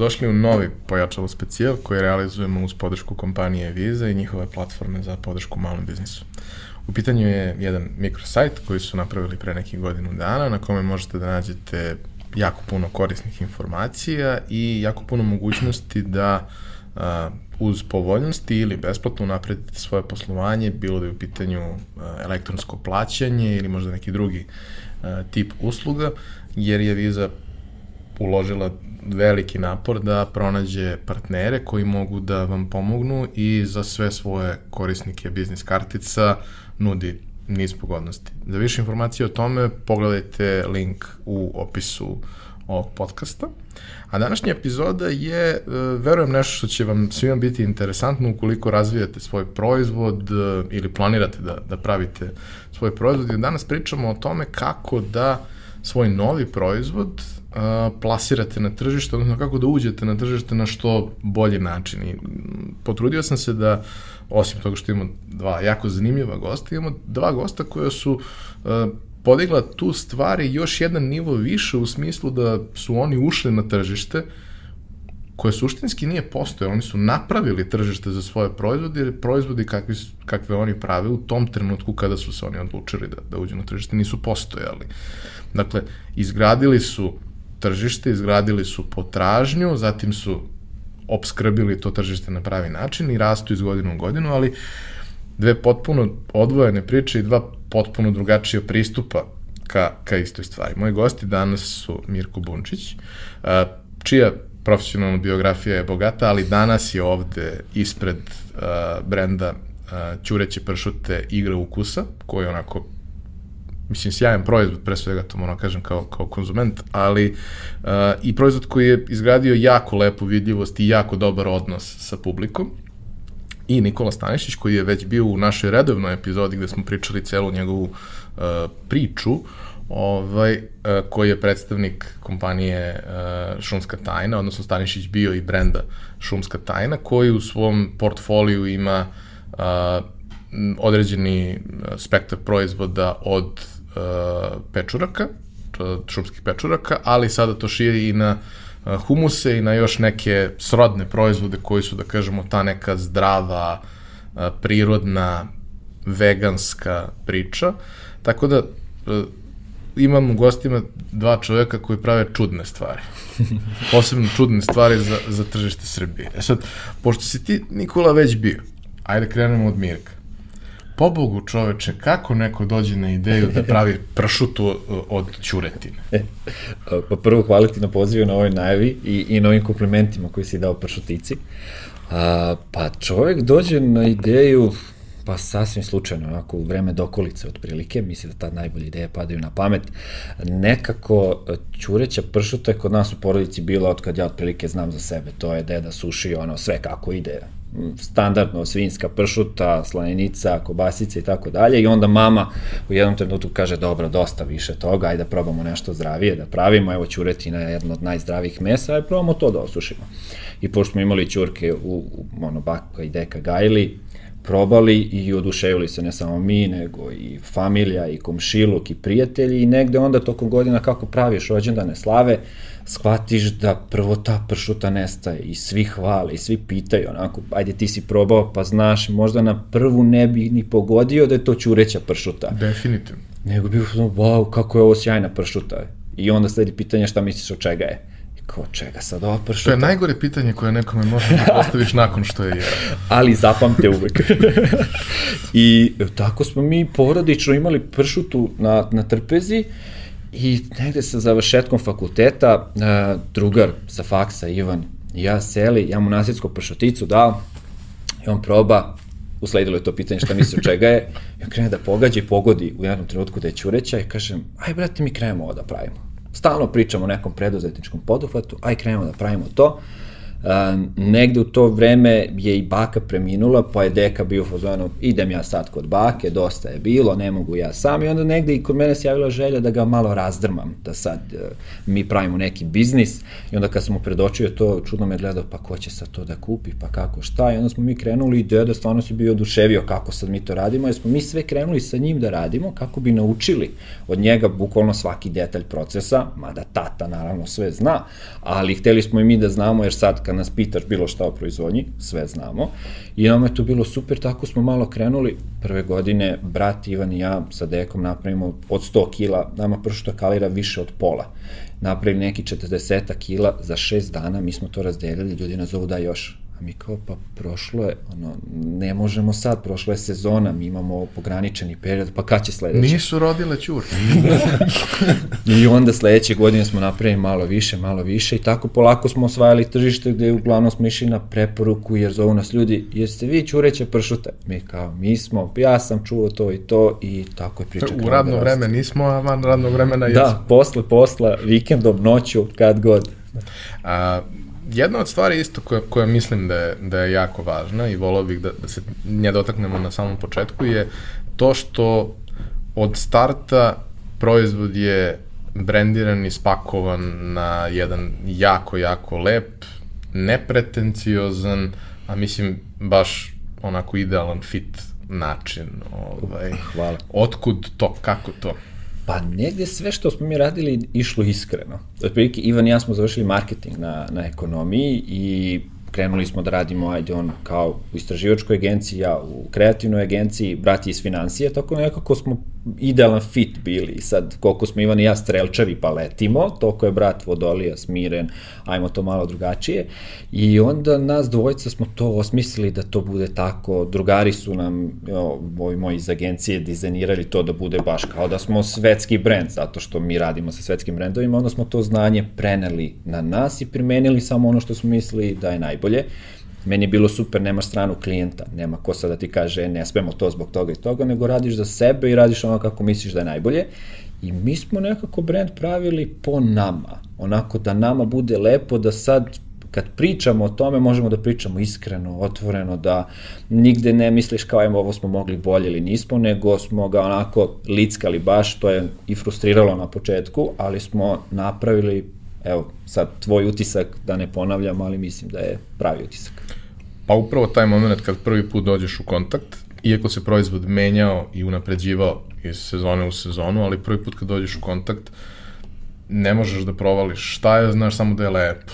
Dobrodošli u novi pojačalo specijal koji realizujemo uz podršku kompanije Visa i njihove platforme za podršku malom biznisu. U pitanju je jedan mikrosajt koji su napravili pre nekih godinu dana na kome možete da nađete jako puno korisnih informacija i jako puno mogućnosti da uh, uz povoljnosti ili besplatno napredite svoje poslovanje, bilo da je u pitanju uh, elektronsko plaćanje ili možda neki drugi uh, tip usluga, jer je Visa uložila veliki napor da pronađe partnere koji mogu da vam pomognu i za sve svoje korisnike biznis kartica nudi niz pogodnosti. Za više informacije o tome pogledajte link u opisu ovog podcasta. A današnja epizoda je, e, verujem, nešto što će vam svima biti interesantno ukoliko razvijate svoj proizvod e, ili planirate da, da pravite svoj proizvod. I danas pričamo o tome kako da svoj novi proizvod plasirate na tržište, odnosno kako da uđete na tržište na što bolji način. I potrudio sam se da, osim toga što imamo dva jako zanimljiva gosta, imamo dva gosta koja su podigla tu stvari još jedan nivo više u smislu da su oni ušli na tržište koje suštinski nije postoje. Oni su napravili tržište za svoje proizvode, jer proizvodi kakvi, kakve oni prave u tom trenutku kada su se oni odlučili da, da uđu na tržište nisu postojali. Dakle, izgradili su tržište, izgradili su potražnju, zatim su obskrbili to tržište na pravi način i rastu iz godinu u godinu, ali dve potpuno odvojene priče i dva potpuno drugačija pristupa ka, ka istoj stvari. Moji gosti danas su Mirko Bunčić, čija profesionalna biografija je bogata, ali danas je ovde ispred uh, brenda uh, Ćureće pršute igra ukusa, koji je onako mislim, sjajan proizvod, pre svega to moram da kažem kao, kao konzument, ali uh, i proizvod koji je izgradio jako lepu vidljivost i jako dobar odnos sa publikom. I Nikola Stanišić, koji je već bio u našoj redovnoj epizodi gde smo pričali celu njegovu uh, priču, ovaj, uh, koji je predstavnik kompanije uh, Šumska tajna, odnosno Stanišić bio i brenda Šumska tajna, koji u svom portfoliju ima uh, određeni spektar proizvoda od pečuraka, šumskih pečuraka, ali sada to širi i na uh, humuse i na još neke srodne proizvode koji su, da kažemo, ta neka zdrava, uh, prirodna, veganska priča. Tako da imam u gostima dva čoveka koji prave čudne stvari. Posebno čudne stvari za, za tržište Srbije. E sad, pošto si ti, Nikola, već bio, ajde krenemo od Mirka pobogu čoveče, kako neko dođe na ideju da pravi pršutu uh, od ćuretine? pa prvo hvala ti na pozivu na ovoj najavi i, i novim komplimentima koji si dao pršutici. A, pa čovek dođe na ideju, pa sasvim slučajno, onako u vreme dokolice otprilike, misli da tad najbolje ideje padaju na pamet. Nekako ćureća pršuta je kod nas u porodici bila od kad ja otprilike znam za sebe, to je deda suši ono sve kako ide, standardno svinska pršuta, slanenica, kobasica i tako dalje i onda mama u jednom trenutku kaže dobro, dosta više toga, ajde da probamo nešto zdravije da pravimo, evo ćuretina je jedno od najzdravijih mesa, ajde probamo to da osušimo. I pošto smo imali ćurke u, u ono, baka i deka gajili, probali i oduševili se ne samo mi, nego i familija i komšiluk i prijatelji i negde onda tokom godina kako praviš rođendane slave, shvatiš da prvo ta pršuta nestaje i svi hvale i svi pitaju onako, ajde ti si probao pa znaš, možda na prvu ne bi ni pogodio da je to ćureća pršuta. Definitivno. Nego bi wow, kako je ovo sjajna pršuta. I onda sledi pitanje šta misliš od čega je. Kao, čega sad ova pršuta? To je najgore pitanje koje nekome može da postaviš nakon što je jeo. Ali zapamte uvek. I tako smo mi porodično imali pršutu na, na trpezi I negde sa završetkom fakulteta, uh, drugar sa faksa, Ivan, i ja seli, ja mu nasjetsko pršoticu dao, i on proba, usledilo je to pitanje šta misli od čega je, i on krene da pogađa i pogodi u jednom trenutku da je ćureća i kažem, aj brate, mi krenemo ovo da pravimo. Stalno pričamo o nekom preduzetničkom poduhvatu, aj krenemo da pravimo to. Negde u to vreme je i baka preminula, pa je deka bio u fazonu, idem ja sad kod bake, dosta je bilo, ne mogu ja sam. I onda negde i kod mene se javila želja da ga malo razdrmam, da sad uh, mi pravimo neki biznis. I onda kad sam mu predočio to, čudno me gledao, pa ko će sad to da kupi, pa kako, šta, i onda smo mi krenuli i deda stvarno se bio oduševio kako sad mi to radimo, jer smo mi sve krenuli sa njim da radimo kako bi naučili od njega bukvalno svaki detalj procesa, mada tata naravno sve zna, ali hteli smo i mi da znamo, jer sad kad nas pitaš bilo šta o proizvodnji, sve znamo. I nama je to bilo super, tako smo malo krenuli. Prve godine, brat Ivan i ja sa dekom napravimo od 100 kila, nama prvo kalira više od pola. Napravili neki 40 kila za 6 dana, mi smo to razdelili, ljudi nas zovu da još mi kao, pa prošlo je, ono, ne možemo sad, prošla je sezona, mi imamo pograničeni period, pa kad će sledeće? Nisu rodile ćurke. I onda sledeće godine smo napravili malo više, malo više i tako polako smo osvajali tržište gde uglavnom smo išli na preporuku jer zovu nas ljudi, jeste vi ćureće pršute? Mi kao, mi smo, ja sam čuo to i to i tako je priča. U radno da vreme nismo, a van radnog vremena jesmo. Da, posle posla, vikendom, noću, kad god. A, jedna od stvari isto koja, koja mislim da je, da je jako važna i volao bih da, da se nje dotaknemo na samom početku je to što od starta proizvod je brendiran i spakovan na jedan jako, jako lep, nepretenciozan, a mislim baš onako idealan fit način. Ovaj, Hvala. Otkud to, kako to? Pa negde sve što smo mi radili išlo iskreno. Otprilike Ivan i ja smo završili marketing na, na ekonomiji i krenuli smo da radimo, ajde on kao u istraživačkoj agenciji, ja u kreativnoj agenciji, brati iz financije, tako nekako smo idealan fit bili. I sad koliko smo Ivan i ja strelčevi pa letimo, toliko je brat Vodolija smiren, ajmo to malo drugačije. I onda nas dvojica smo to osmislili da to bude tako, drugari su nam, ovi moji iz agencije dizajnirali to da bude baš kao da smo svetski brend, zato što mi radimo sa svetskim brendovima, onda smo to znanje preneli na nas i primenili samo ono što smo mislili da je najbolje meni je bilo super, nemaš stranu klijenta, nema ko sad da ti kaže ne smemo to zbog toga i toga, nego radiš za sebe i radiš ono kako misliš da je najbolje. I mi smo nekako brand pravili po nama, onako da nama bude lepo, da sad kad pričamo o tome možemo da pričamo iskreno, otvoreno, da nigde ne misliš kao evo ovo smo mogli bolje ili nismo, nego smo ga onako lickali baš, to je i frustriralo na početku, ali smo napravili evo, sad tvoj utisak, da ne ponavljam, ali mislim da je pravi utisak. Pa upravo taj moment kad prvi put dođeš u kontakt, iako se proizvod menjao i unapređivao iz sezone u sezonu, ali prvi put kad dođeš u kontakt, ne možeš da provališ šta je, znaš samo da je lepo.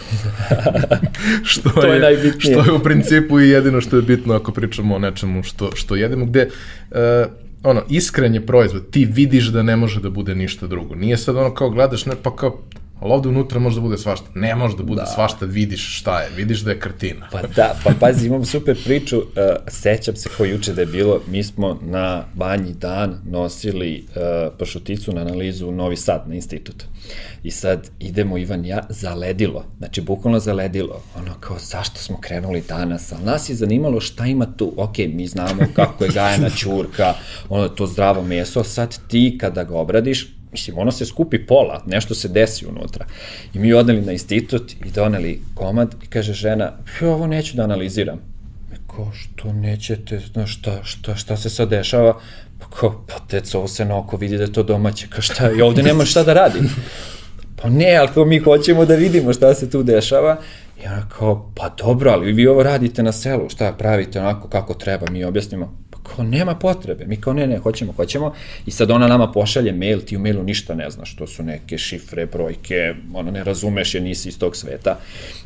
što to je, je najbitnije. Što je u principu i jedino što je bitno ako pričamo o nečemu što, što jedemo, gde uh, ono, iskren je proizvod, ti vidiš da ne može da bude ništa drugo. Nije sad ono kao gledaš, ne, pa kao, Ali ovde unutra može da bude svašta. Ne može da bude da. svašta, vidiš šta je, vidiš da je kartina. Pa da, pa pazi, imam super priču, uh, sećam se ko juče da je bilo, mi smo na banji dan nosili uh, pršuticu na analizu u Novi Sad, na institut. I sad idemo Ivan ja, zaledilo, znači bukvalno zaledilo, ono kao zašto smo krenuli danas, ali nas je zanimalo šta ima tu, ok, mi znamo kako je gajena ćurka, ono to zdravo meso, sad ti kada ga obradiš, Mislim, ono se skupi pola, nešto se desi unutra. I mi odneli na institut i doneli komad i kaže žena, ovo neću da analiziram. E, ko, što nećete, no, šta, šta, šta se sad dešava? Pa ko, pa tec, ovo se na oko vidi da je to domaće, kao šta, i ovde nema šta da radi. Pa ne, ali kao mi hoćemo da vidimo šta se tu dešava. I ona kao, pa dobro, ali vi ovo radite na selu, šta pravite onako kako treba, mi objasnimo kao nema potrebe, mi kao ne, ne, hoćemo, hoćemo. I sad ona nama pošalje mail, ti u mailu ništa ne znaš, to su neke šifre, brojke, ono ne razumeš jer nisi iz tog sveta.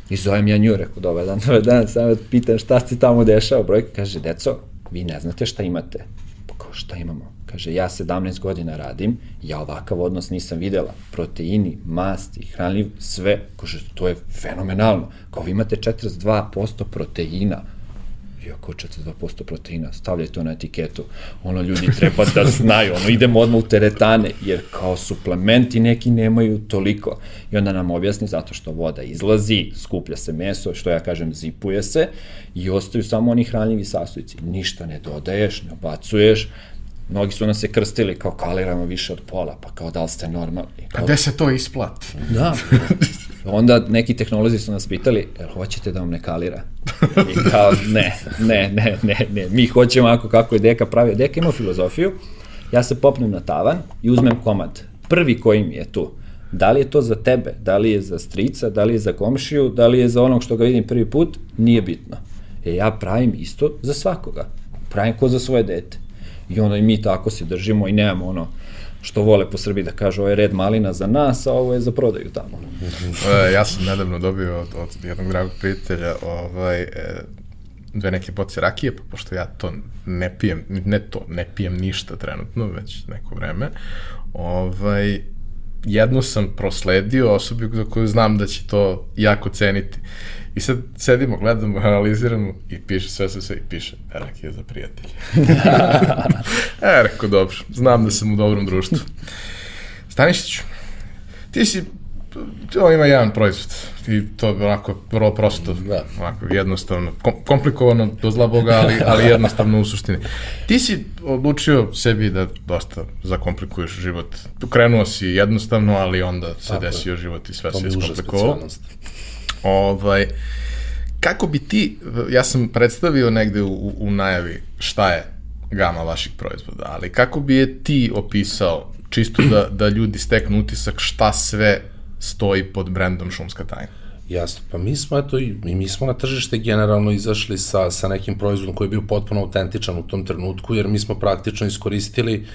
I zovem ja nju, rekao, dobar dan, dobar dan, samo pitan šta se tamo dešava, brojka kaže, deco, vi ne znate šta imate, pa kao šta imamo, kaže, ja 17 godina radim, ja ovakav odnos nisam videla, proteini, masti, hranljiv, sve, kaže, to je fenomenalno, kao vi imate 42% proteina, iako 42% proteina, stavljaj to na etiketu, ono ljudi treba da znaju, ono idemo odmah u teretane, jer kao suplementi neki nemaju toliko. I onda nam objasni zato što voda izlazi, skuplja se meso, što ja kažem, zipuje se i ostaju samo oni hranljivi sastojci. Ništa ne dodaješ, ne obacuješ, mnogi su nas se krstili kao kaliramo više od pola, pa kao da li ste normalni. Kao... A gde se to isplati? Da. Onda neki tehnolozi su nas pitali, jel hoćete da vam ne kalira? I kao, ne, ne, ne, ne, ne, mi hoćemo ako kako je deka pravi. Deka ima filozofiju, ja se popnem na tavan i uzmem komad. Prvi koji mi je tu. Da li je to za tebe, da li je za strica, da li je za komšiju, da li je za onog što ga vidim prvi put, nije bitno. E ja pravim isto za svakoga. Pravim ko za svoje dete. I onda i mi tako se držimo i nemamo ono, što vole po Srbiji da kažu ovo je red malina za nas, a ovo je za prodaju tamo. e, ja sam nedavno dobio od, od jednog dragog prijatelja ovaj, e, dve neke boce rakije, pa pošto ja to ne pijem, ne to, ne pijem ništa trenutno, već neko vreme, ovaj, jedno sam prosledio osobi za koju znam da će to jako ceniti. I sad sedimo, gledamo, analiziramo i piše sve, sve, sve i piše rakija za prijatelje. e, rekao, dobro, znam da sam u dobrom društvu. Stanišiću, ti si, to ima jedan proizvod i to je onako vrlo prosto, da. onako jednostavno, kom, komplikovano do zla Boga, ali, ali jednostavno u suštini. Ti si odlučio sebi da dosta zakomplikuješ život. Krenuo si jednostavno, ali onda se Tako desio je. život i sve se iskomplikovalo. Ovaj, kako bi ti, ja sam predstavio negde u, u najavi šta je gama vaših proizvoda, ali kako bi je ti opisao, čisto da, da ljudi steknu utisak šta sve stoji pod brendom Šumska tajna? Jasno, pa mi smo, eto, i mi smo na tržište generalno izašli sa, sa nekim proizvodom koji je bio potpuno autentičan u tom trenutku, jer mi smo praktično iskoristili uh,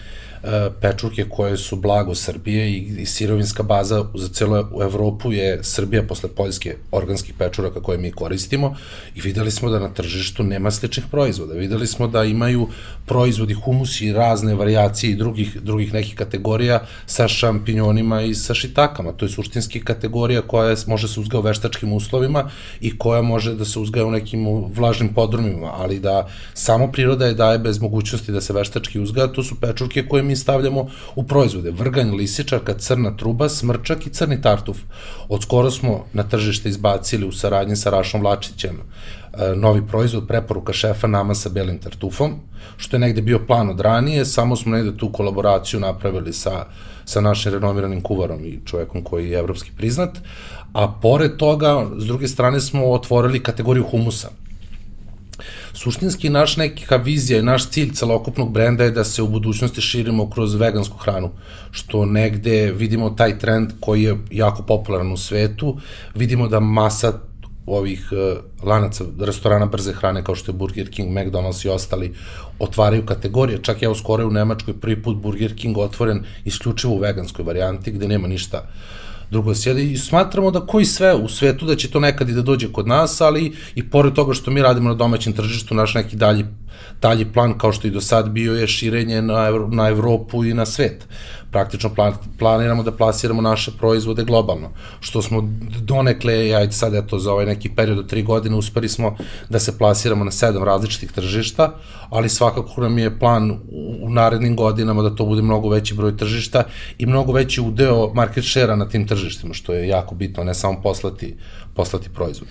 pečurke koje su blago Srbije i, i sirovinska baza za celo Evropu je Srbija posle poljske organskih pečuraka koje mi koristimo i videli smo da na tržištu nema sličnih proizvoda. Videli smo da imaju proizvodi humusi i razne variacije i drugih, drugih nekih kategorija sa šampinjonima i sa šitakama. To je suštinski kategorija koja je, može se uzgaja u veštačkim uslovima i koja može da se uzgaja u nekim vlažnim podrumima, ali da samo priroda je daje bez mogućnosti da se veštački uzgaja, to su pečurke koje mi stavljamo u proizvode. Vrganj, lisičarka, crna truba, smrčak i crni tartuf. Od skoro smo na tržište izbacili u saradnji sa Rašom Vlačićem e, novi proizvod, preporuka šefa nama sa belim tartufom, što je negde bio plan od ranije, samo smo negde tu kolaboraciju napravili sa, sa našim renomiranim kuvarom i čovekom koji je evropski priznat, a pored toga, s druge strane smo otvorili kategoriju humusa Suštinski naš neka vizija i naš cilj celokupnog brenda je da se u budućnosti širimo kroz vegansku hranu, što negde vidimo taj trend koji je jako popularan u svetu, vidimo da masa ovih uh, lanaca restorana brze hrane kao što je Burger King, McDonald's i ostali otvaraju kategorije. Čak ja skoro u Nemačkoj prvi put Burger King otvoren isključivo u veganskoj varijanti gde nema ništa uh, drugo sjede i smatramo da koji sve u svetu da će to nekad i da dođe kod nas, ali i pored toga što mi radimo na domaćem tržištu, naš neki dalji, dalji plan kao što i do sad bio je širenje na, Evro, na Evropu i na svet praktično plan, planiramo da plasiramo naše proizvode globalno, što smo donekle, ja sad eto za ovaj neki period od tri godine uspeli smo da se plasiramo na sedam različitih tržišta, ali svakako nam je plan u, u narednim godinama da to bude mnogo veći broj tržišta i mnogo veći udeo market share na tim tržištima, što je jako bitno, ne samo poslati, poslati proizvod.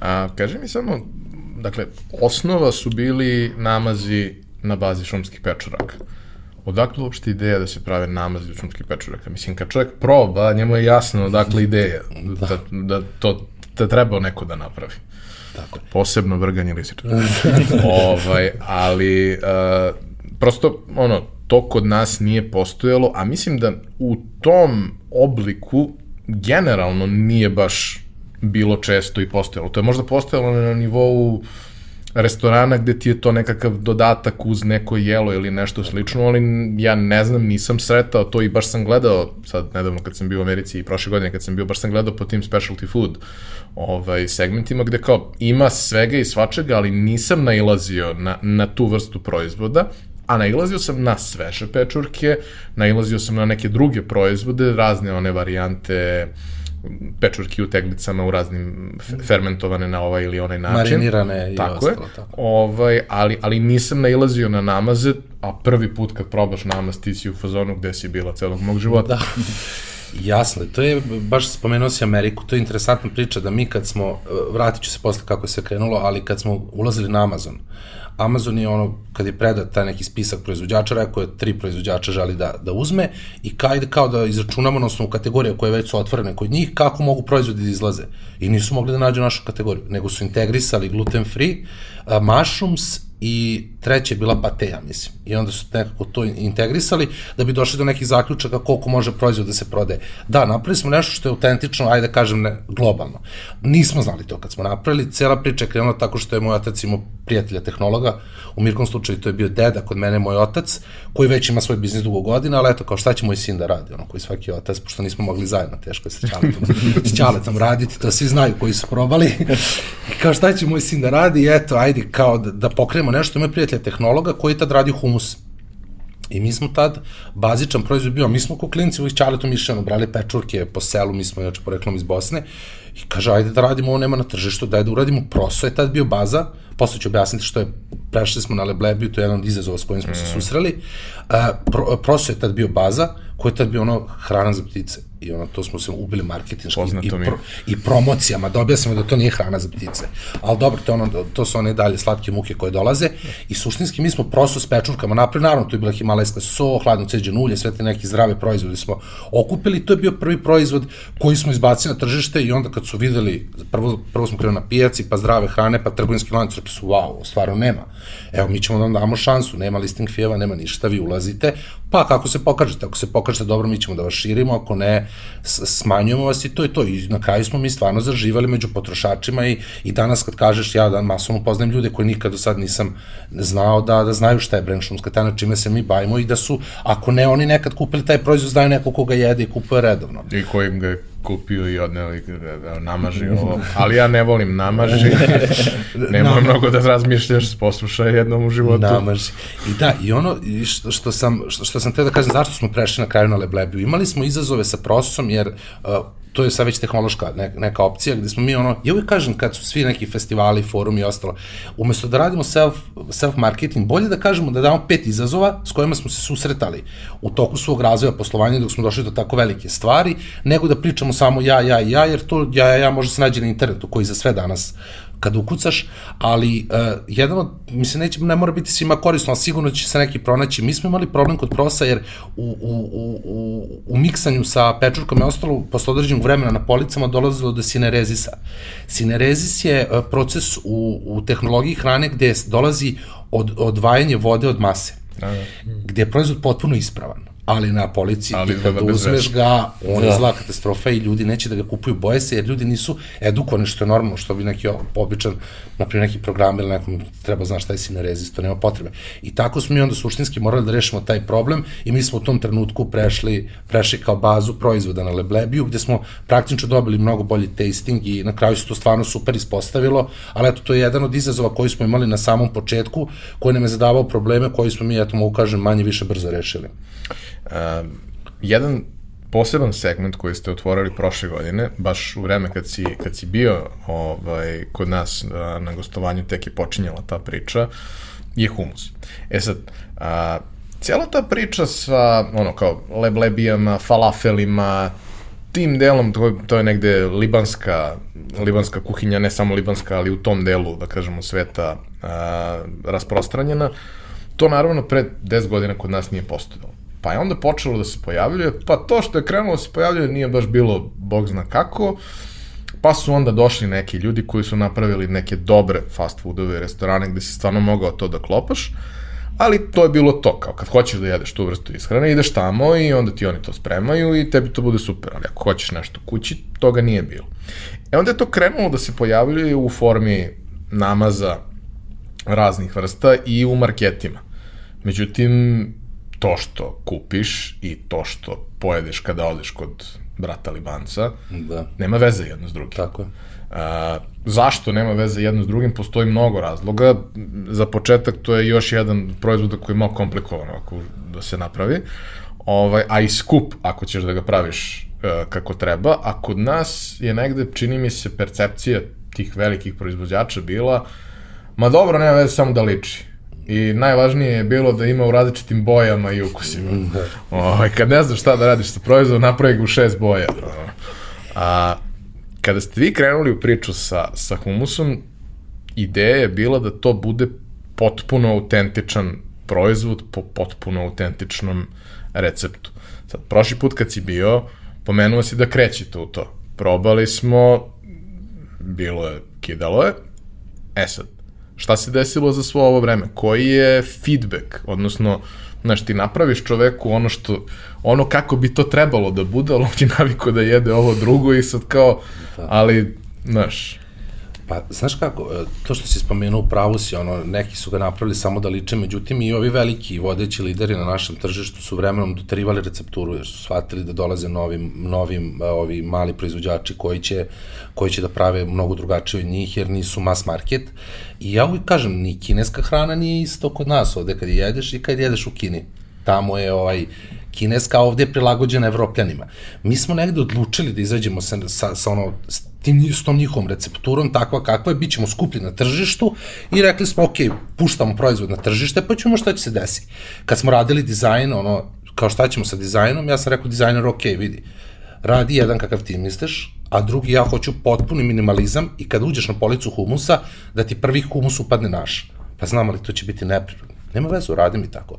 A, kaži mi samo, dakle, osnova su bili namazi na bazi šumskih pečuraka odakle uopšte ideja da se prave namazi od šumskih pečuraka? Mislim, kad čovjek proba, njemu je jasno odakle ideja da, da, da to da treba neko da napravi. Tako. Posebno vrganje lisičara. ovaj, ali, uh, prosto, ono, to kod nas nije postojalo, a mislim da u tom obliku generalno nije baš bilo često i postojalo. To je možda postojalo na nivou restorana gde ti je to nekakav dodatak uz neko jelo ili nešto slično, ali ja ne znam, nisam sretao to i baš sam gledao, sad nedavno kad sam bio u Americi i prošle godine kad sam bio, baš sam gledao po tim specialty food ovaj, segmentima gde kao ima svega i svačega, ali nisam nailazio na, na tu vrstu proizvoda, a nailazio sam na sveže pečurke, nailazio sam na neke druge proizvode, razne one varijante, uh, pečurki u teglicama u raznim fermentovane na ovaj ili onaj način. Marinirane i tako ostalo. Je. Tako. Ovaj, ali, ali nisam nailazio na namaze, a prvi put kad probaš namaz ti si u fazonu gde si bila celog mog života. Da. Jasno, to je, baš spomenuo si Ameriku, to je interesantna priča da mi kad smo, vratit ću se posle kako je sve krenulo, ali kad smo ulazili na Amazon, Amazon je ono, kad je predat taj neki spisak proizvođača, rekao je tri proizvođača želi da, da uzme i kajde kao da izračunamo na osnovu kategorija koje već su otvorene kod njih, kako mogu proizvodi da izlaze. I nisu mogli da nađu našu kategoriju, nego su integrisali gluten free, uh, mushrooms i treća je bila pateja, mislim. I onda su nekako to integrisali da bi došli do nekih zaključaka koliko može proizvod da se prode. Da, napravili smo nešto što je autentično, ajde da kažem, ne, globalno. Nismo znali to kad smo napravili, cela priča je krenula tako što je moj otac imao prijatelja tehnologa, u Mirkom slučaju to je bio deda, kod mene moj otac, koji već ima svoj biznis dugo godina, ali eto, kao šta će moj sin da radi, ono, koji svaki otac, pošto nismo mogli zajedno, teško je sa čaletom, s čaletom raditi, to svi znaju koji su probali, kao šta će moj sin da radi, eto, ajde, kao da, da pokrenemo nešto, ima prijatelja tehnologa koji je tad radio humus. I mi smo tad, bazičan proizvod bio, mi smo ko klinci ovih čaletom išli, brali pečurke po selu, mi smo inače poreklom iz Bosne, i kaže, ajde da radimo, ovo nema na tržištu, daj da uradimo, proso je tad bio baza, posle ću objasniti što je, prešli smo na Leblebiju, to je jedan od izazova s kojim smo mm. se susreli, uh, pro, proso je tad bio baza, koji je tad bio ono hrana za ptice. I ono, to smo se ubili marketinški i, pro, i promocijama, da objasnimo da to nije hrana za ptice. Ali dobro, to, ono, to su one dalje slatke muke koje dolaze. I suštinski mi smo prosto s pečurkama napravili, naravno, to je bila himalajska so, hladno ceđen ulje, sve te neki zdrave proizvode smo okupili, to je bio prvi proizvod koji smo izbacili na tržište i onda kad su videli, prvo, prvo smo krenuli na pijaci, pa zdrave hrane, pa trgovinski lanac, rekli su, wow, stvarno nema. Evo, mi ćemo da vam damo šansu, nema listing fijeva, nema ništa, vi ulazite, pa kako se pokažete, ako se pokažete dobro, mi ćemo da vas širimo, ako ne, smanjujemo vas i to je to. I na kraju smo mi stvarno zaživali među potrošačima i, i danas kad kažeš, ja da masovno poznajem ljude koji nikad do sad nisam znao da, da znaju šta je brand šumska tajna, čime se mi bavimo i da su, ako ne oni nekad kupili taj proizvod, znaju neko koga jede i kupuje redovno. I kojim ga je kupio i odneli da namaži ovo, ali ja ne volim namaži, nemoj mnogo da razmišljaš, poslušaj jednom u životu. Namaži. I da, i ono što, što sam, što, što sam te da kažem, zašto smo prešli na kraju na Leblebiju, imali smo izazove sa procesom, jer uh, to je sad već tehnološka neka, neka opcija gde smo mi ono, ja uvijek kažem kad su svi neki festivali, forumi i ostalo, umesto da radimo self, self marketing, bolje da kažemo da damo pet izazova s kojima smo se susretali u toku svog razvoja poslovanja dok smo došli do tako velike stvari, nego da pričamo samo ja, ja i ja, jer to ja, ja, ja može se nađe na internetu koji za sve danas kad ukucaš, ali uh, jedan od, mislim, neće, ne mora biti svima korisno, ali sigurno će se neki pronaći. Mi smo imali problem kod prosa, jer u, u, u, u, u miksanju sa pečurkom je ostalo posle određenog vremena na policama dolazilo do sinerezisa. Sinerezis je uh, proces u, u tehnologiji hrane gde dolazi od, odvajanje vode od mase, da, da. gde je proizvod potpuno ispravan ali na policiji ali kada uzmeš ga, on da. je zla katastrofa i ljudi neće da ga kupuju, boje se jer ljudi nisu edukovani, što je normalno, što bi neki običan, naprimjer neki program ili nekom treba znaš šta je sinerezis, to nema potrebe. I tako smo mi onda suštinski morali da rešimo taj problem i mi smo u tom trenutku prešli, prešli kao bazu proizvoda na Leblebiju, gde smo praktično dobili mnogo bolji tasting i na kraju se to stvarno super ispostavilo, ali eto, to je jedan od izazova koji smo imali na samom početku, koji nam je zadavao probleme koji smo mi, eto, mogu kažem, manje više brzo rešili. Uh, jedan poseban segment koji ste otvorili prošle godine, baš u vreme kad si, kad si bio ovaj, kod nas na, na gostovanju, tek je počinjala ta priča, je humus. E sad, a, cijela ta priča sa, ono, kao leblebijama, falafelima, tim delom, to, to je negde libanska, libanska kuhinja, ne samo libanska, ali u tom delu, da kažemo, sveta a, rasprostranjena, to naravno pre 10 godina kod nas nije postojalo. Pa je onda počelo da se pojavljuje, pa to što je krenulo da se pojavljuje nije baš bilo bog zna kako, pa su onda došli neki ljudi koji su napravili neke dobre fast foodove restorane gde si stvarno mogao to da klopaš, ali to je bilo to, kao kad hoćeš da jedeš tu vrstu ishrane, ideš tamo i onda ti oni to spremaju i tebi to bude super, ali ako hoćeš nešto kući, toga nije bilo. E onda je to krenulo da se pojavljuje u formi namaza raznih vrsta i u marketima. Međutim, to što kupiš i to što pojedeš kada odeš kod brata Libanca, da. nema veze jedno s drugim. Tako je. A, zašto nema veze jedno s drugim? Postoji mnogo razloga. Za početak to je još jedan proizvod koji je malo komplikovan ako da se napravi. Ovaj, a i skup ako ćeš da ga praviš uh, kako treba. A kod nas je negde, čini mi se, percepcija tih velikih proizvođača bila ma dobro, nema veze samo da liči i najvažnije je bilo da ima u različitim bojama i ukusima. Ovaj, kad ne znaš šta da radiš sa proizvodom, napravi ga u šest boja. A kada ste vi krenuli u priču sa, sa humusom, ideja je bila da to bude potpuno autentičan proizvod po potpuno autentičnom receptu. Sad, prošli put kad si bio, pomenuo si da krećete u to. Probali smo, bilo je, kidalo je. E sad, šta se desilo za svo ovo vreme? Koji je feedback? Odnosno, znaš, ti napraviš čoveku ono što, ono kako bi to trebalo da bude, ali on je naviko da jede ovo drugo i sad kao, da. ali, znaš, Pa, znaš kako, e, to što si spomenuo, pravo si, ono, neki su ga napravili samo da liče, međutim i ovi veliki vodeći lideri na našem tržištu su vremenom doterivali recepturu, jer su shvatili da dolaze novim, novim e, ovi mali proizvođači koji će, koji će da prave mnogo drugačije od njih, jer nisu mass market. I ja uvijek kažem, ni kineska hrana nije isto kod nas ovde kad jedeš i kad jedeš u Kini. Tamo je ovaj, kineska ovde je prilagođena evropljanima. Mi smo negde odlučili da izađemo sa, sa, sa ono, tim, s tom njihovom recepturom, takva kakva je, bit ćemo skuplji na tržištu i rekli smo, ok, puštamo proizvod na tržište, pa ćemo šta će se desi. Kad smo radili dizajn, ono, kao šta ćemo sa dizajnom, ja sam rekao dizajner, ok, vidi, radi jedan kakav ti misliš, a drugi ja hoću potpuni minimalizam i kad uđeš na policu humusa, da ti prvi humus upadne naš. Pa znam, ali to će biti neprirodno. Nema vezu, radi mi tako.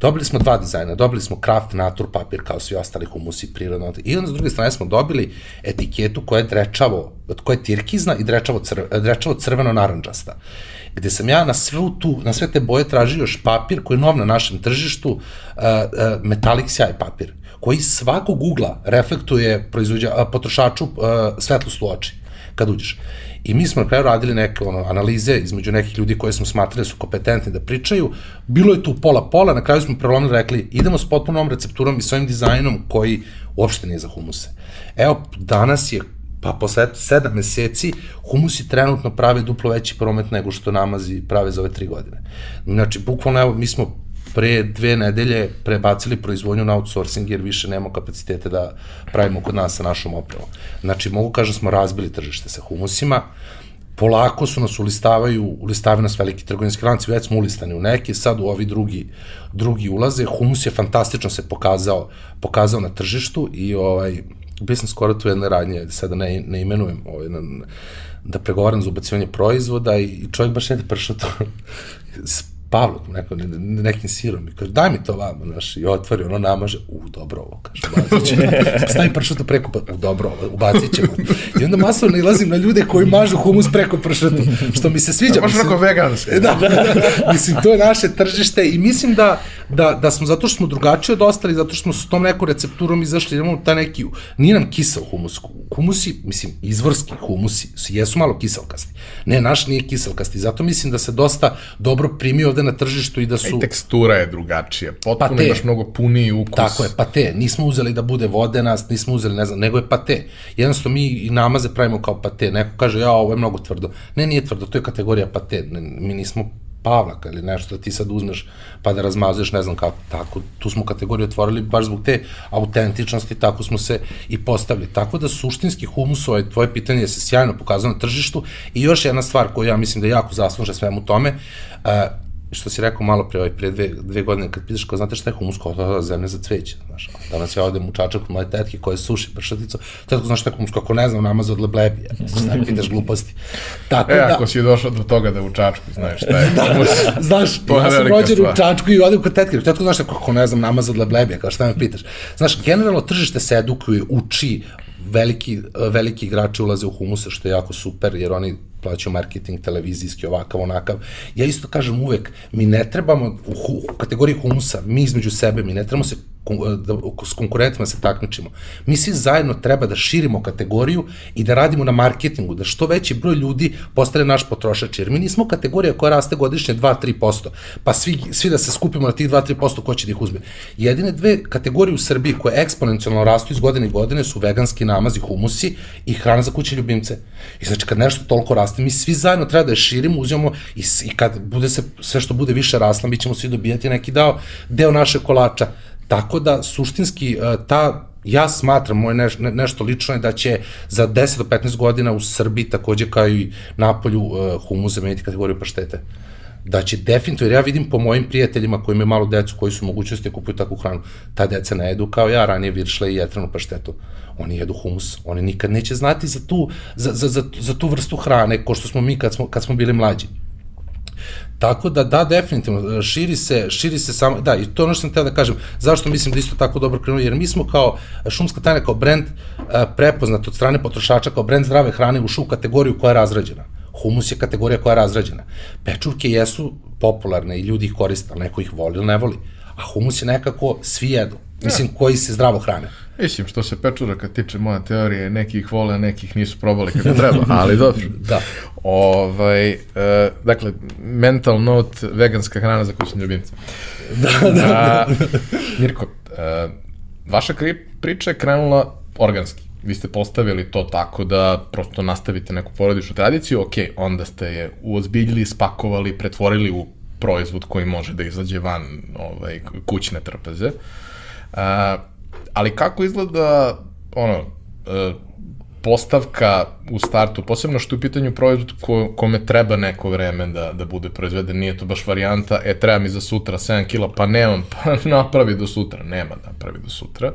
Dobili smo dva dizajna, dobili smo Kraft Natur papir kao svi ostali humusi prirodno. I onda s druge strane smo dobili etiketu koja je drečavo, koja je tirkizna i drečavo, crv, drečavo crveno naranđasta. Gde sam ja na sve, tu, na sve te boje tražio još papir koji je nov na našem tržištu, uh, uh, metalik sjaj papir, koji svakog ugla reflektuje proizvođa, uh, potrošaču uh, svetlost u oči kad uđeš. I mi smo na kraju radili neke ono, analize između nekih ljudi koje smo smatrali da su kompetentni da pričaju. Bilo je tu pola-pola, na kraju smo prelomili rekli idemo s potpunom recepturom i svojim dizajnom koji uopšte nije za humuse. Evo, danas je pa posle sedam meseci humusi trenutno prave duplo veći promet nego što namazi prave za ove tri godine. Znači, bukvalno, evo, mi smo pre dve nedelje prebacili proizvodnju na outsourcing jer više nemamo kapacitete da pravimo kod nas sa našom opremom. Znači, mogu kažem, smo razbili tržište sa humusima, polako su nas ulistavaju, ulistavaju nas veliki trgovinski lanci, već smo ulistani u neki, sad u ovi drugi, drugi ulaze. Humus je fantastično se pokazao, pokazao na tržištu i ovaj, bio sam skoro tu jedne radnje, sada ne, ne imenujem, ovaj, na, da pregovaram za ubacivanje proizvoda i čovjek baš jede pršuto Pavlok, neko, ne, nekim sirom, i kaže, daj mi to vama, znaš, i otvori, ono namaže, u, dobro ovo, kaže, ubacit ćemo, stavi pršuto preko, pa, u, dobro ovo, ubacit ćemo. I onda masovno nalazim na ljude koji mažu humus preko pršuta, što mi se sviđa. Baš onako veganski. Da, da, da, mislim, to je naše tržište i mislim da, da, da smo, zato što smo drugačiji od ostali, zato što smo s tom nekom recepturom izašli, imamo taj neki, nije nam kisel humus, humusi, mislim, izvorski humusi, jesu malo kiselkasti. Ne, naš nije kiselkasti, zato mislim da se dosta dobro primio ovde na tržištu i da su... I tekstura je drugačija, potpuno pate. imaš mnogo puniji ukus. Tako je, pate. Nismo uzeli da bude vodena, nismo uzeli, ne znam, nego je pate. Jednostavno mi i namaze pravimo kao pate. Neko kaže, ja, ovo je mnogo tvrdo. Ne, nije tvrdo, to je kategorija pate. Ne, mi nismo Pavlaka ili nešto da ti sad uzmeš pa da razmazuješ, ne znam kako, tako, tu smo kategoriju otvorili baš zbog te autentičnosti, tako smo se i postavili. Tako da suštinski humus, ovaj, tvoje pitanje se sjajno pokazano na tržištu i još jedna stvar koju ja mislim da jako zasluže svemu tome, uh, što si rekao malo pre, ovaj, pre dve, dve godine, kad pitaš kao, znate šta je humus, kao da, zemlja za cveće, znaš, danas ja odem u čačak kod moje tetke koje suši pršaticu, tetko, znaš šta je humus, kako ne znam, nama za odleblebi, ja, šta pitaš gluposti. Tako e, da, ako si došao do toga da u čačku, znaš šta je humus, da, znaš, to ja sam rođen u čačku i odem kod tetke, tetko, znaš šta, kako ne znam, nama za odleblebi, kao šta me pitaš. Znaš, generalno tržište se edukuje, uči, veliki, veliki igrači ulaze u humuse, što je jako super, jer oni plaćaju marketing, televizijski, ovakav, onakav. Ja isto kažem uvek, mi ne trebamo u, u kategoriji humusa, mi između sebe, mi ne trebamo se da, s konkurentima se takmičimo. Mi svi zajedno treba da širimo kategoriju i da radimo na marketingu, da što veći broj ljudi postane naš potrošač, jer mi nismo kategorija koja raste godišnje 2-3%, pa svi, svi da se skupimo na tih 2-3% ko će da ih uzme. Jedine dve kategorije u Srbiji koje eksponencijalno rastu iz godine i godine su veganski namazi, humusi i hrana za kuće ljubimce. I znači kad nešto toliko raste, mi svi zajedno treba da je širimo, uzimamo i, i kad bude se, sve što bude više rasla, mi ćemo svi dobijati neki dao, deo naše kolača. Tako da, suštinski, e, ta ja smatram, moje neš, ne, nešto lično je da će za 10 do 15 godina u Srbiji takođe kao i Napolju uh, humus zameniti kategoriju paštete. Da će definitivno, ja vidim po mojim prijateljima koji imaju malo decu, koji su mogućnosti da kupuju takvu hranu, ta deca ne jedu kao ja ranije viršle i jetranu paštetu. Oni jedu humus, oni nikad neće znati za tu, za, za, za, za tu vrstu hrane, ko što smo mi kad smo, kad smo bili mlađi. Tako da, da, definitivno, širi se, širi se samo, da, i to ono što sam teo da kažem, zašto mislim da isto tako dobro krenuo, jer mi smo kao šumska tajna, kao brend prepoznat od strane potrošača, kao brend zdrave hrane u kategoriju koja je razrađena. Humus je kategorija koja je razrađena. Pečurke jesu popularne i ljudi ih koriste, ali neko ih voli ili ne voli. A humus je nekako svi jedu. Mislim, koji se zdravo hrane. Mislim, što se pečuraka tiče, moja teorija je nekih vole, nekih nisu probali kako treba, ali dobro. da. Ovaj, uh, dakle, mental note, veganska hrana za kućne ljubimce. Da, da. Uh, Mirko, uh, vaša priča je krenula organski. Vi ste postavili to tako da prosto nastavite neku porodičnu tradiciju, ok, onda ste je uozbiljili, spakovali, pretvorili u proizvod koji može da izađe van ovaj, kućne trpeze. Uh, ali kako izgleda ono, uh, postavka u startu, posebno što je u pitanju proizvod ko, kome treba neko vreme da, da bude proizveden, nije to baš varijanta, e, treba mi za sutra 7 kila, pa nemam, pa napravi do sutra, nema napravi do sutra.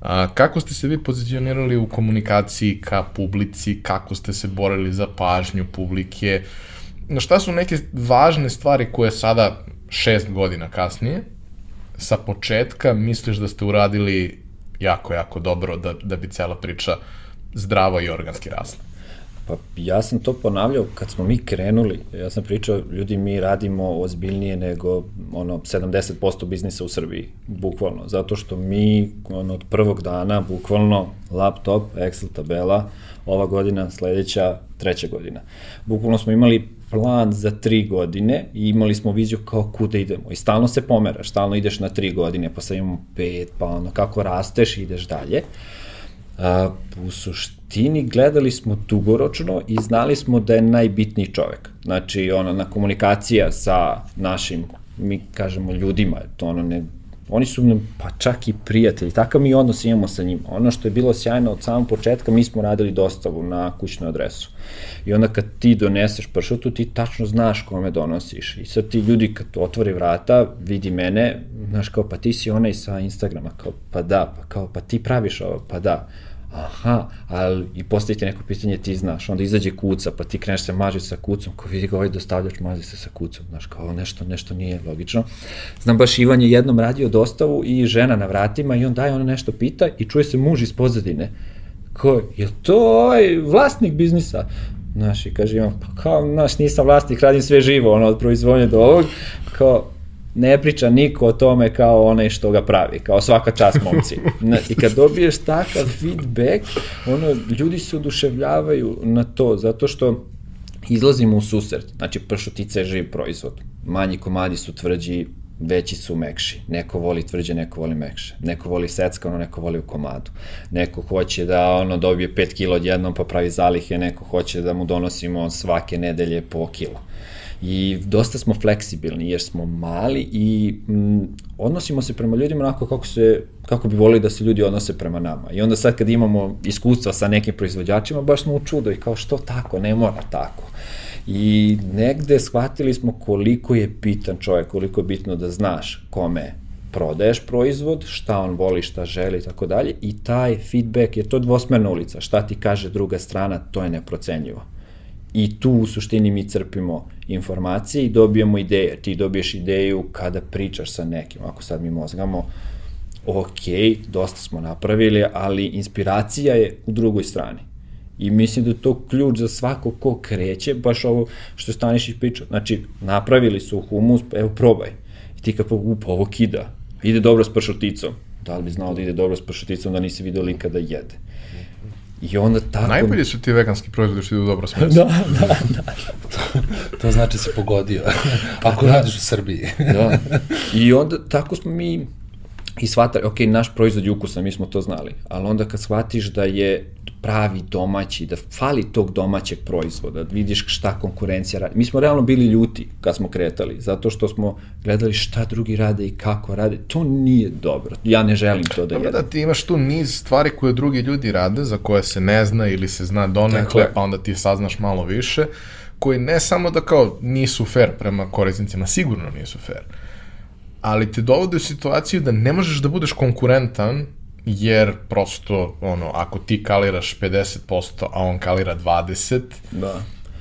A, kako ste se vi pozicionirali u komunikaciji ka publici, kako ste se borili za pažnju publike, na šta su neke važne stvari koje sada, šest godina kasnije, sa početka misliš da ste uradili jako, jako dobro da, da bi cela priča zdravo i organski rasla? Pa ja sam to ponavljao kad smo mi krenuli, ja sam pričao, ljudi mi radimo ozbiljnije nego ono 70% biznisa u Srbiji, bukvalno, zato što mi ono, od prvog dana, bukvalno laptop, Excel tabela, ova godina, sledeća, treća godina. Bukvalno smo imali plan za tri godine i imali smo viziju kao kuda idemo i stalno se pomeraš, stalno ideš na tri godine, pa sad imamo pet, pa ono kako rasteš ideš dalje. A, u suštini gledali smo dugoročno i znali smo da je najbitniji čovek. Znači, ono, na komunikacija sa našim, mi kažemo ljudima, to ono ne oni su nam pa čak i prijatelji, takav mi odnos imamo sa njima. Ono što je bilo sjajno od samog početka, mi smo radili dostavu na kućnu adresu. I onda kad ti doneseš pršutu, ti tačno znaš kome donosiš. I sad ti ljudi kad otvori vrata, vidi mene, znaš kao pa ti si onaj sa Instagrama, kao pa da, pa kao pa ti praviš ovo, pa da aha, ali i postavite neko pitanje, ti znaš, onda izađe kuca, pa ti kreneš se mažiti sa kucom, ko vidi ga ovaj dostavljač mazi se sa kucom, znaš, kao nešto, nešto nije logično. Znam, baš Ivan je jednom radio dostavu i žena na vratima i on daje, ona nešto pita i čuje se muž iz pozadine. Ko, je to ovaj vlasnik biznisa? Znaš, i kaže Ivan, pa kao, znaš, nisam vlasnik, radim sve živo, ono, od proizvodnje do ovog, kao, ne priča niko o tome kao onaj što ga pravi, kao svaka čast momci. I kad dobiješ takav feedback, ono, ljudi se oduševljavaju na to, zato što izlazimo u susret. Znači, pršutica je živ proizvod. Manji komadi su tvrđi, veći su mekši. Neko voli tvrđe, neko voli mekše. Neko voli seckano, neko voli u komadu. Neko hoće da ono dobije 5 kilo odjednom pa pravi zalihe, neko hoće da mu donosimo svake nedelje po kilo i dosta smo fleksibilni jer smo mali i mm, odnosimo se prema ljudima onako kako, se, kako bi volili da se ljudi odnose prema nama. I onda sad kad imamo iskustva sa nekim proizvođačima, baš smo u čudo i kao što tako, ne mora tako. I negde shvatili smo koliko je bitan čovjek, koliko je bitno da znaš kome prodaješ proizvod, šta on voli, šta želi i tako dalje i taj feedback je to dvosmerna ulica, šta ti kaže druga strana, to je neprocenjivo. I tu u suštini mi crpimo informacije i dobijamo ideje. Ti dobiješ ideju kada pričaš sa nekim. Ako sad mi mozgamo, ok, dosta smo napravili, ali inspiracija je u drugoj strani. I mislim da je to ključ za svako ko kreće, baš ovo što Stanišić priča. Znači, napravili su humus, evo probaj. I ti kao, upa, ovo kida. Ide dobro s pršuticom. Da li bi znao da ide dobro s pršuticom da nisi vidio lika da jede? I onda tako... Najbolji su ti veganski proizvodi što idu dobro s mesom. da, da, da. to, to znači se pogodio. Ako radiš u Srbiji. da. I onda tako smo mi i shvatali, ok, naš proizvod je ukusan, mi smo to znali, ali onda kad shvatiš da je pravi domaći, da fali tog domaćeg proizvoda, da vidiš šta konkurencija radi. Mi smo realno bili ljuti kad smo kretali, zato što smo gledali šta drugi rade i kako rade. To nije dobro. Ja ne želim to da jedem. Da, ti imaš tu niz stvari koje drugi ljudi rade, za koje se ne zna ili se zna donekle, pa onda ti saznaš malo više koji ne samo da kao nisu fair prema korisnicima, sigurno nisu fair, ali te dovode u situaciju da ne možeš da budeš konkurentan jer prosto, ono, ako ti kaliraš 50%, a on kalira 20%, Da.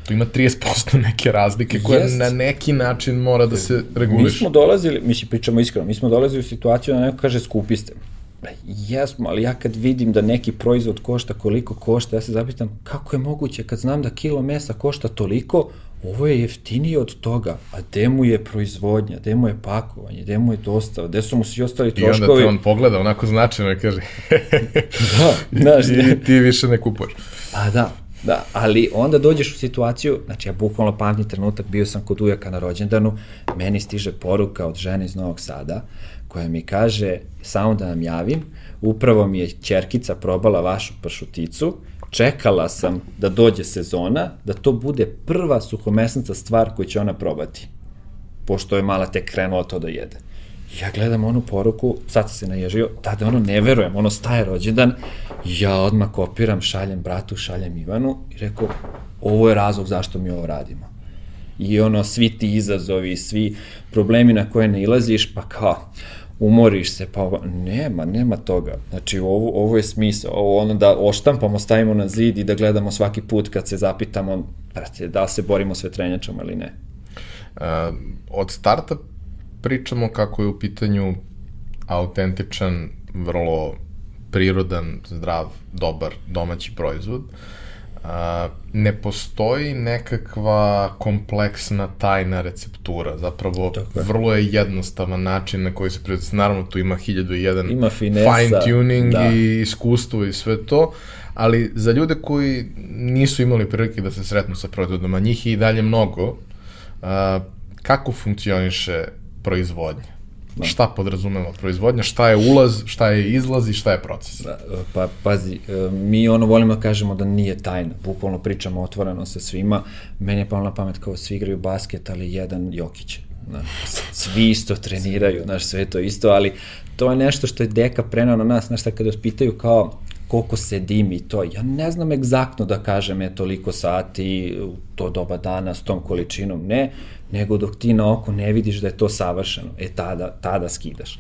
tu ima 30% neke razlike koje Jest. na neki način mora da se reguliše. Mi smo dolazili, mislim, pričamo iskreno, mi smo dolazili u situaciju da neko kaže skupi ste. E, Jesmo, ali ja kad vidim da neki proizvod košta koliko košta, ja se zapitam kako je moguće kad znam da kilo mesa košta toliko, ovo je jeftinije od toga, a gde mu je proizvodnja, gde mu je pakovanje, gde mu je dostava, gde su mu svi ostali I onda troškovi. te on pogleda onako značajno i kaže Da, znaš, i ti više ne kupuješ. Pa da, da, ali onda dođeš u situaciju, znači ja bukvalno pamtim trenutak, bio sam kod ujaka na rođendanu, meni stiže poruka od žene iz Novog Sada, koja mi kaže, samo da vam javim, upravo mi je čerkica probala vašu pršuticu, čekala sam da dođe sezona, da to bude prva suhomesnaca stvar koju će ona probati, pošto je mala tek krenula to da jede. Ja gledam onu poruku, sad se naježio, tada ono ne verujem, ono staje rođendan, ja odmah kopiram, šaljem bratu, šaljem Ivanu i rekao, ovo je razlog zašto mi ovo radimo. I ono, svi ti izazovi, svi problemi na koje ne ilaziš, pa kao, umoriš se, pa nema, nema toga. Znači, ovo, ovo je smisao, ovo ono da oštampamo, stavimo na zid i da gledamo svaki put kad se zapitamo, brate, da se borimo s vetrenjačama ili ne. Uh, od starta pričamo kako je u pitanju autentičan, vrlo prirodan, zdrav, dobar domaći proizvod. Uh, ne postoji nekakva kompleksna tajna receptura, zapravo Tako je. vrlo je jednostavan način na koji se proizvod, naravno tu ima hiljadu i jedan Ima finesa, fine tuning da. i iskustvo i sve to, ali za ljude koji nisu imali prilike da se sretnu sa proizvodom, a njih je i dalje mnogo, a, kako funkcioniše proizvodnja? Šta podrazumeva proizvodnja, šta je ulaz, šta je izlaz i šta je proces? Da, pa pazi, e, mi ono volimo da kažemo da nije tajna, bukvalno pričamo otvoreno sa svima, meni je palo na pamet kao svi igraju basket, ali jedan Jokić. Znaš, svi isto treniraju, znaš, sve to isto, ali to je nešto što je deka prenao na nas, znaš, kada vas pitaju kao koliko se dimi to, ja ne znam egzaktno da kažem je toliko sati u to doba dana s tom količinom, ne, nego dok ti na oko ne vidiš da je to savršeno, e tada, tada skidaš.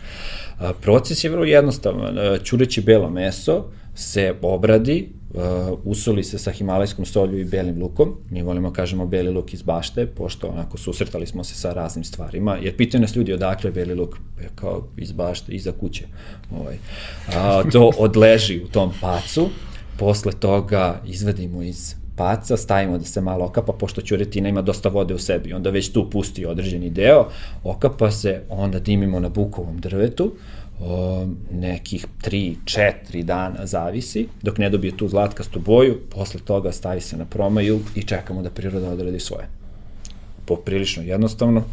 Proces je vrlo jednostavan, A, ćureći belo meso se obradi, uh, usoli se sa himalajskom solju i belim lukom. Mi volimo kažemo beli luk iz bašte, pošto onako susretali smo se sa raznim stvarima, jer pitaju nas ljudi odakle beli luk, e, kao iz bašte, iza kuće. Ovaj. A, to odleži u tom pacu, posle toga izvadimo iz paca, stavimo da se malo okapa, pošto ćuretina ima dosta vode u sebi, onda već tu pusti određeni deo, okapa se, onda dimimo na bukovom drvetu, o, nekih 3-4 dana zavisi, dok ne dobije tu zlatkastu boju, posle toga stavi se na promaju i čekamo da priroda odradi svoje. Poprilično jednostavno,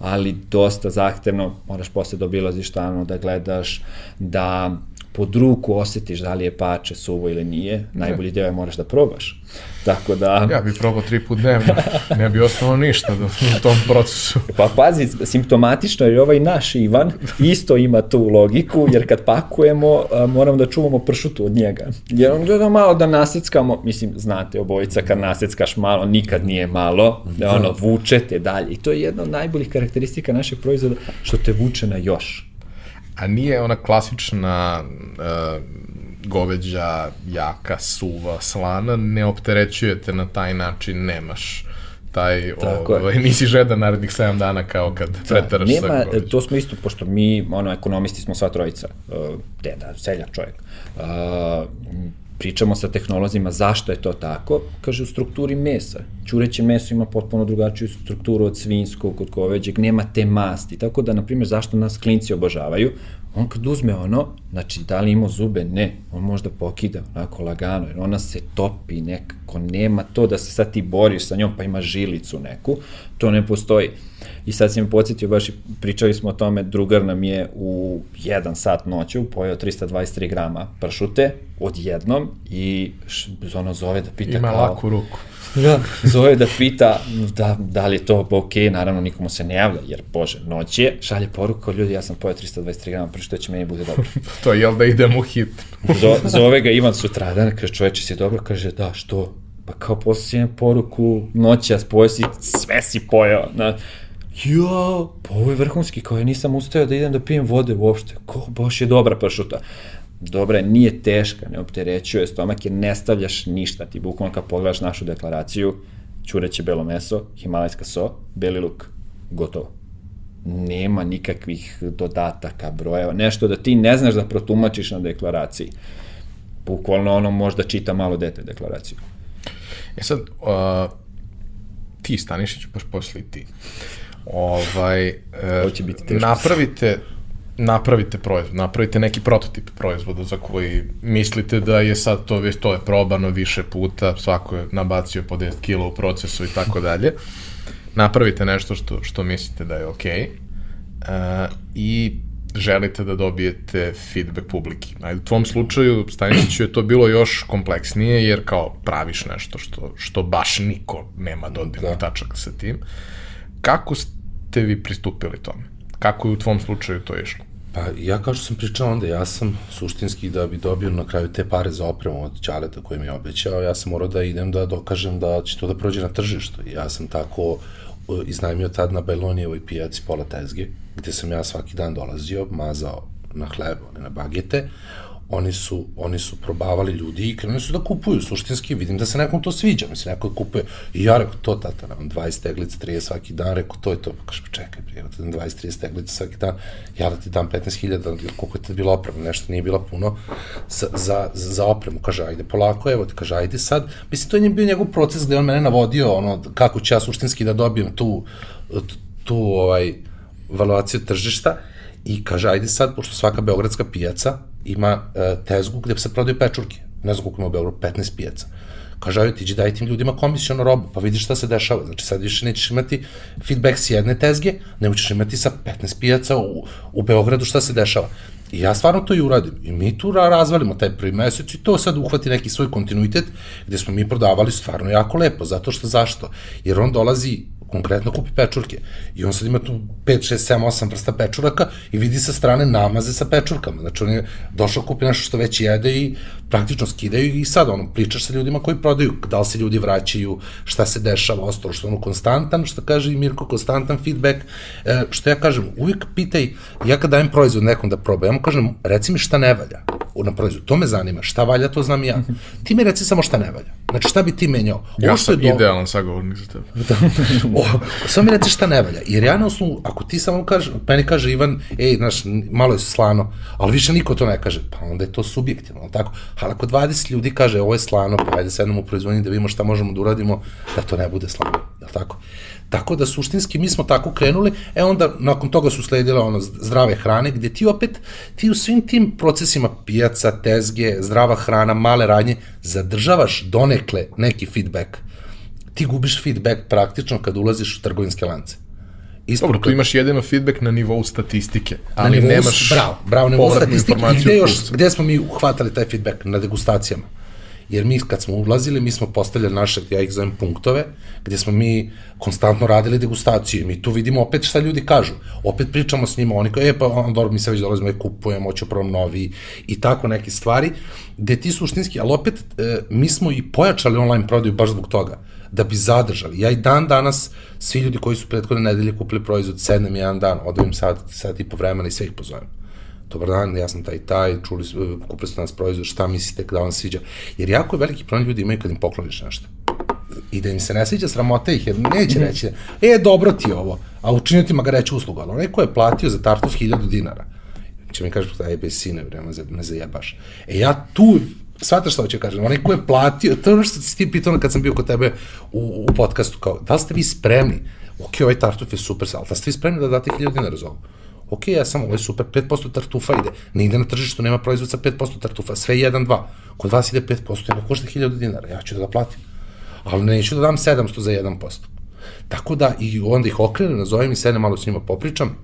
ali dosta zahtevno, moraš posle da obilaziš stano, da gledaš, da pod ruku osetiš da li je pače suvo ili nije, najbolji deo je moraš da probaš. Tako da... Ja bih probao tri put dnevno, ne bi ostalo ništa do, u tom procesu. Pa pazi, simptomatično je ovaj naš Ivan isto ima tu logiku, jer kad pakujemo, a, moramo da čuvamo pršutu od njega. Jer on gleda malo da naseckamo, mislim, znate, obojica kad naseckaš malo, nikad nije malo, da ono, vučete dalje. I to je jedna od najboljih karakteristika našeg proizvoda, što te vuče na još. A nije ona klasična uh, goveđa, jaka, suva, slana, ne opterećujete na taj način, nemaš taj, Tako je. ovaj, nisi žedan narednih 7 dana kao kad preteraš sa Nema, goveđom. to smo isto, pošto mi, ono, ekonomisti smo sva trojica, uh, deda, seljak čovjek, uh, pričamo sa tehnolozima zašto je to tako, kaže u strukturi mesa. Ćureće meso ima potpuno drugačiju strukturu od svinskog, od goveđeg, nema te masti. Tako da, na primjer, zašto nas klinci obožavaju, on kad uzme ono, znači da li ima zube, ne, on možda pokida onako lagano, jer ona se topi nekako, nema to da se sad ti boriš sa njom pa ima žilicu neku, to ne postoji. I sad si me podsjetio, baš i pričali smo o tome, drugar nam je u jedan sat noću pojeo 323 grama pršute odjednom i š, ono zove da pita Ima kao... laku ruku. Da, zove da pita da, da li je to ok, naravno nikomu se ne javlja, jer bože, noć je, šalje poruku ljudi, ja sam pojeo 323 grama pršute, će meni bude dobro. To je jel da idem u hit. Zo, zove ga Ivan sutradan, kaže čoveče si dobro, kaže da, što? Pa kao posljednje poruku, noćas, pojeo si, sve si pojeo. Na, ja, pa ovo je vrhunski, kao ja nisam ustao da idem da pijem vode uopšte. Ko, baš je dobra pršuta. Dobra je, nije teška, ne opterećuje stomak jer ne stavljaš ništa. Ti bukvalno kad pogledaš našu deklaraciju, čureće belo meso, himalajska so, beli luk, gotovo. Nema nikakvih dodataka, brojeva, nešto da ti ne znaš da protumačiš na deklaraciji. Bukvalno ono možda čita malo dete deklaraciju. E sad, uh, ti Stanišić, baš posle i ti. Ovaj, Ovo će biti teško. napravite, napravite proizvod, napravite neki prototip proizvoda za koji mislite da je sad to već to je probano više puta, svako je nabacio po 10 kila u procesu i tako dalje. Napravite nešto što, što mislite da je okej okay, uh, i želite da dobijete feedback publike. Ajde, u tvom slučaju, Stanišiću, je to bilo još kompleksnije, jer kao praviš nešto što, što baš niko nema dodirnih da. tačaka sa tim. Kako ste vi pristupili tome? Kako je u tvom slučaju to išlo? Pa ja kao što sam pričao onda, ja sam suštinski da bi dobio na kraju te pare za opremu od Ćaleta koji mi je obećao, ja sam morao da idem da dokažem da će to da prođe na tržištu. Ja sam tako iznajmio tad na Bajlonijevoj pijaci pola tezge, gde sam ja svaki dan dolazio, mazao na hleb, na bagete, oni su, oni su probavali ljudi i krenuli su da kupuju, suštinski, vidim da se nekom to sviđa, mislim, neko kupuje, i ja rekao, to tata, nam 20 teglica, 30 svaki dan, rekao, to je to, pa kaže, čekaj, prije, 20-30 teglica svaki dan, ja da ti dam 15.000, koliko je tad bilo oprema, nešto nije bilo puno, za, za, za opremu, kaže, ajde, polako, evo ti, kaže, ajde sad, mislim, to je bio njegov proces gde on mene navodio, ono, kako ću ja suštinski da dobijem tu, tu, ovaj, valuaciju tržišta, i kaže, ajde sad, pošto svaka beogradska pijaca, ima e, tezgu gde se prodaju pečurke. Ne znam koliko ima u Beogradu, 15 pijaca. Kaže, ajde, tiđi daj tim ljudima komisionu robu, pa vidiš šta se dešava. Znači, sad više nećeš imati feedback s jedne tezge, nego ćeš imati sa 15 pijaca u, u Beogradu šta se dešava. I ja stvarno to i uradim. I mi tu razvalimo taj prvi mesec i to sad uhvati neki svoj kontinuitet gde smo mi prodavali stvarno jako lepo. Zato što zašto? Jer on dolazi konkretno kupi pečurke. I on sad ima tu 5, 6, 7, 8 vrsta pečuraka i vidi sa strane namaze sa pečurkama. Znači on je došao kupi nešto što već jede i praktično skidaju i sad ono, pričaš sa ljudima koji prodaju, da li se ljudi vraćaju, šta se dešava, ostalo što ono konstantan, što kaže i Mirko, konstantan feedback. E, što ja kažem, uvijek pitaj, ja kad dajem proizvod nekom da proba, ja mu kažem, reci mi šta ne valja na proizvod. To me zanima. Šta valja, to znam ja. Ti mi reci samo šta ne valja. Znači, šta bi ti menjao? Ja sam do... idealan sagovornik za tebe. da. o, samo mi reci šta ne valja. Jer ja na osnovu, ako ti samo kaže, meni kaže Ivan, ej, znaš, malo je slano, ali više niko to ne kaže, pa onda je to subjektivno, tako? Ali ako 20 ljudi kaže, ovo je slano, pa ajde sednemo u proizvodnji da vidimo šta možemo da uradimo, da to ne bude slano, je tako? Tako da suštinski mi smo tako krenuli, e onda nakon toga su sledile ono zdrave hrane, gde ti opet, ti u svim tim procesima pijaca, tezge, zdrava hrana, male radnje, zadržavaš donekle neki feedback. Ti gubiš feedback praktično kad ulaziš u trgovinske lance. Ispod Dobro, tu imaš jedino feedback na nivou statistike, ali na nivou, nemaš bravo, bravo, nivou statistike. i gde, još, gde smo mi uhvatali taj feedback? Na degustacijama jer mi kad smo ulazili, mi smo postavljali naše, ja ih zovem punktove, gde smo mi konstantno radili degustaciju mi tu vidimo opet šta ljudi kažu. Opet pričamo s njima, oni kao, e pa dobro, mi se već dolazimo i kupujemo, hoću prvom novi i tako neke stvari, gde ti suštinski, ali opet e, mi smo i pojačali online prodaju baš zbog toga da bi zadržali. Ja i dan danas, svi ljudi koji su prethodne nedelje kupili proizvod, sednem jedan dan, odavim sad, sad i po vremena i sve ih pozovem dobar dan, ja sam taj taj, čuli, kupili ste nas proizvod, šta mislite da vam sviđa? Jer jako je veliki problem ljudi imaju kad im pokloniš nešto. I da im se ne sviđa, sramote ih, jer neće mm -hmm. reći, e, dobro ti ovo, a učinio ti reći uslugu, ali onaj ko je platio za tartuf 1000 dinara, će mi kaži, da je bez sine, vrema, me zajebaš. E, ja tu shvataš šta hoće kažem, onaj ko je platio, to je ono što si ti pitao kad sam bio kod tebe u, u podcastu, kao, da li ste vi spremni? Ok, ovaj tartuf je super, ali da ste vi spremni da date 1000 dinara za ovo? Ok, ja sam, ovo je super, 5% tartufa ide, ne ide na tržištu, nema proizvod sa 5% tartufa, sve 1-2, kod vas ide 5%, ne košta 1000 dinara, ja ću da ga platim, ali neću da dam 700 za 1%. Tako da, i onda ih okrenem, nazovem i sedem malo s njima popričam,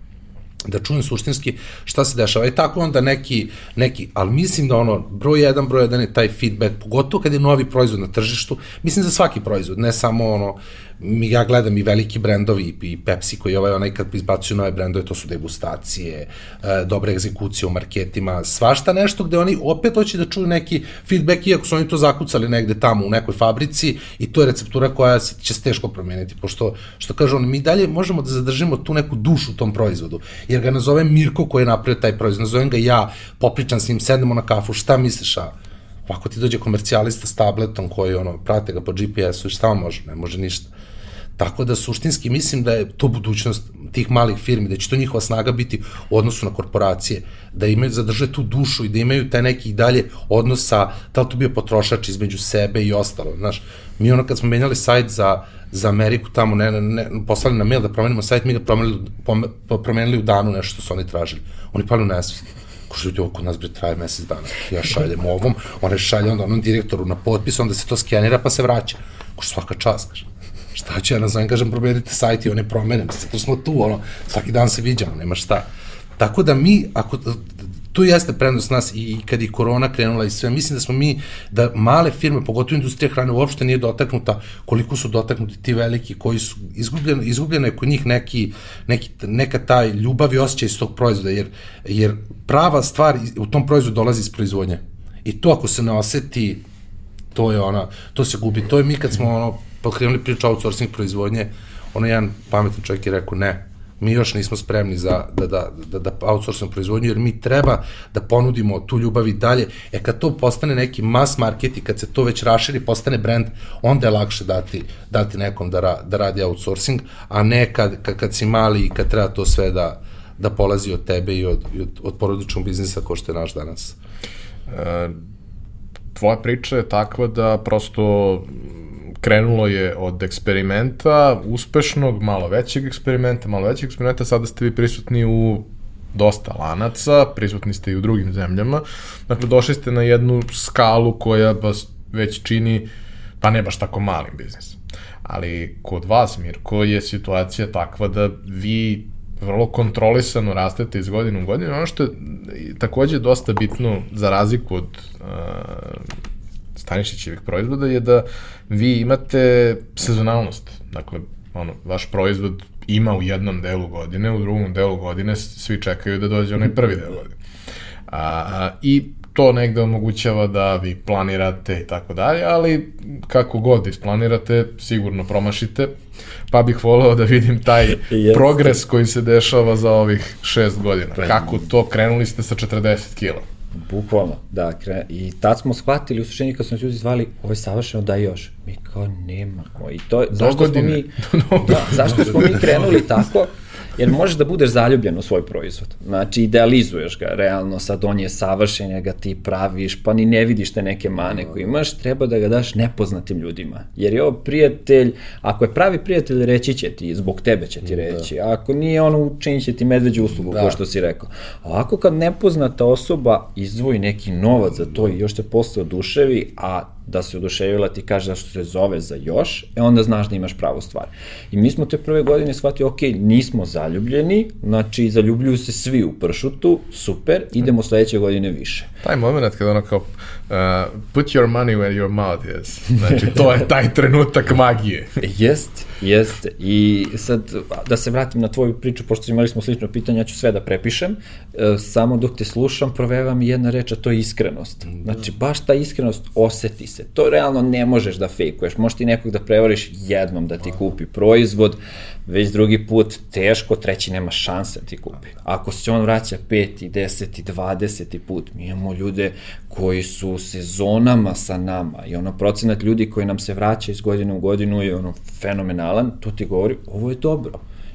da čujem suštinski šta se dešava. I tako onda neki, neki, ali mislim da ono, broj jedan, broj jedan je taj feedback, pogotovo kad je novi proizvod na tržištu, mislim za svaki proizvod, ne samo ono, ja gledam i veliki brendovi i Pepsi koji ovaj onaj kad izbacuju nove brendove, to su degustacije, e, dobre egzekucije u marketima, svašta nešto gde oni opet hoće da čuju neki feedback, iako su oni to zakucali negde tamo u nekoj fabrici i to je receptura koja se, će se teško promeniti, pošto, što kaže on, mi dalje možemo da zadržimo tu neku dušu u tom proizvodu, jer ga nazove Mirko koji je napravio taj proizvod, nazovem ga ja, popričam s njim, sednemo na kafu, šta misliš, a Ako ti dođe komercijalista s tabletom koji ono, prate ga po GPS-u i šta on može? Ne može ništa. Tako da suštinski mislim da je to budućnost tih malih firmi, da će to njihova snaga biti u odnosu na korporacije, da imaju, zadrže tu dušu i da imaju taj neki dalje odnos sa, da li to bio potrošač između sebe i ostalo, znaš. Mi ono kad smo menjali sajt za, za Ameriku tamo, ne, ne, ne, poslali na mail da promenimo sajt, mi ga promenili, promenili u danu nešto što su oni tražili. Oni pali u nesvest Ko što ovo kod nas bre traje mesec dana. Ja šaljem ovom, one šalje onda onom direktoru na potpis, onda se to skenira pa se vraća. Ko svaka čast, kaže. Šta ću ja nazovem, kažem, promenite sajt i one promenem, zato smo tu, ono, svaki dan se viđamo, nema šta. Tako da mi, ako, tu jeste prednost nas i kad je korona krenula i sve, mislim da smo mi, da male firme, pogotovo industrija hrane, uopšte nije dotaknuta koliko su dotaknuti ti veliki koji su izgubljeni, izgubljeno je kod njih neki, neki, neka taj ljubav i osjećaj iz tog proizvoda, jer, jer prava stvar u tom proizvodu dolazi iz proizvodnje. I to ako se ne oseti, to je ona, to se gubi. To je mi kad smo ono, pokrenuli priču outsourcing proizvodnje, ono jedan pametan čovjek je rekao, ne, mi još nismo spremni za, da, da, da, da outsourcemo proizvodnju, jer mi treba da ponudimo tu ljubav i dalje. E kad to postane neki mass market i kad se to već raširi, postane brand, onda je lakše dati, dati nekom da, ra, da radi outsourcing, a ne kad, kad, kad si mali i kad treba to sve da, da polazi od tebe i od, od, od porodičnog biznisa ko što je naš danas. E, tvoja priča je takva da prosto krenulo je od eksperimenta, uspešnog, malo većeg eksperimenta, malo većeg eksperimenta, sada ste vi prisutni u dosta lanaca, prisutni ste i u drugim zemljama. Dakle, došli ste na jednu skalu koja vas već čini, pa ne baš tako mali biznis. Ali kod vas, Mirko, je situacija takva da vi vrlo kontrolisano rastete iz godine u godinu. Ono što je takođe dosta bitno za razliku od uh, Stanišićevih proizvoda je da vi imate sezonalnost. Dakle, ono, vaš proizvod ima u jednom delu godine, u drugom delu godine svi čekaju da dođe onaj prvi deo godine. A, a, I to negde omogućava da vi planirate i tako dalje, ali kako god isplanirate, sigurno promašite, pa bih voleo da vidim taj Jeste. progres koji se dešava za ovih šest godina. Kako to, krenuli ste sa 40 kila? Bukvalno, da, kre, i tad smo shvatili u suštini kad su nas ljudi zvali, ovo je savršeno, daj još. Mi kao, nemamo. I to, zašto smo mi, da, zašto smo mi krenuli tako? Jer možeš da budeš zaljubljen u svoj proizvod. Znači, idealizuješ ga, realno, sad on je savršen, ga ti praviš, pa ni ne vidiš te neke mane koje imaš, treba da ga daš nepoznatim ljudima. Jer je ovo prijatelj, ako je pravi prijatelj, reći će ti, zbog tebe će ti da. reći. Da. Ako nije, ono, učinit će ti medveđu uslugu, da. ko što si rekao. A ovako kad nepoznata osoba izdvoji neki novac za to i još te posle oduševi, a da se oduševila ti kaže zašto se zove za još, e onda znaš da imaš pravu stvar. I mi smo te prve godine shvatili, ok, nismo zaljubljeni, znači zaljubljuju se svi u pršutu, super, idemo sledeće godine više. Taj moment kada ono kao uh, put your money where your mouth is. Znači, to je taj trenutak magije. jest, jest. I sad, da se vratim na tvoju priču, pošto imali smo slično pitanje, ja ću sve da prepišem. Uh, samo dok te slušam, proveva mi jedna reč, a to je iskrenost. Da. Znači, baš ta iskrenost oseti se. To realno ne možeš da fejkuješ. Možeš ti nekog da prevariš jednom da ti kupi proizvod, već drugi put teško, treći nema šanse da ti kupi. Ako se on vraća peti, deseti, dvadeseti put, mi imamo ljude koji su sezonama sa nama i ono procenat ljudi koji nam se vraća iz godine u godinu je ono fenomenalan, to ti govori, ovo je dobro.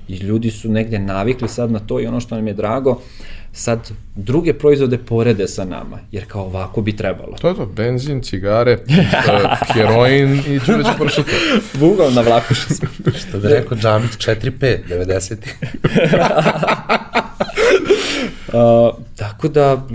I ljudi su negde navikli sad na to i ono što nam je drago, sad druge proizvode porede sa nama, jer kao ovako bi trebalo. To je to, benzin, cigare, uh, heroin i čuveće pršuta. Bugao na vlaku što smo. Što da rekao Džamić 4-5, 90. uh, tako da,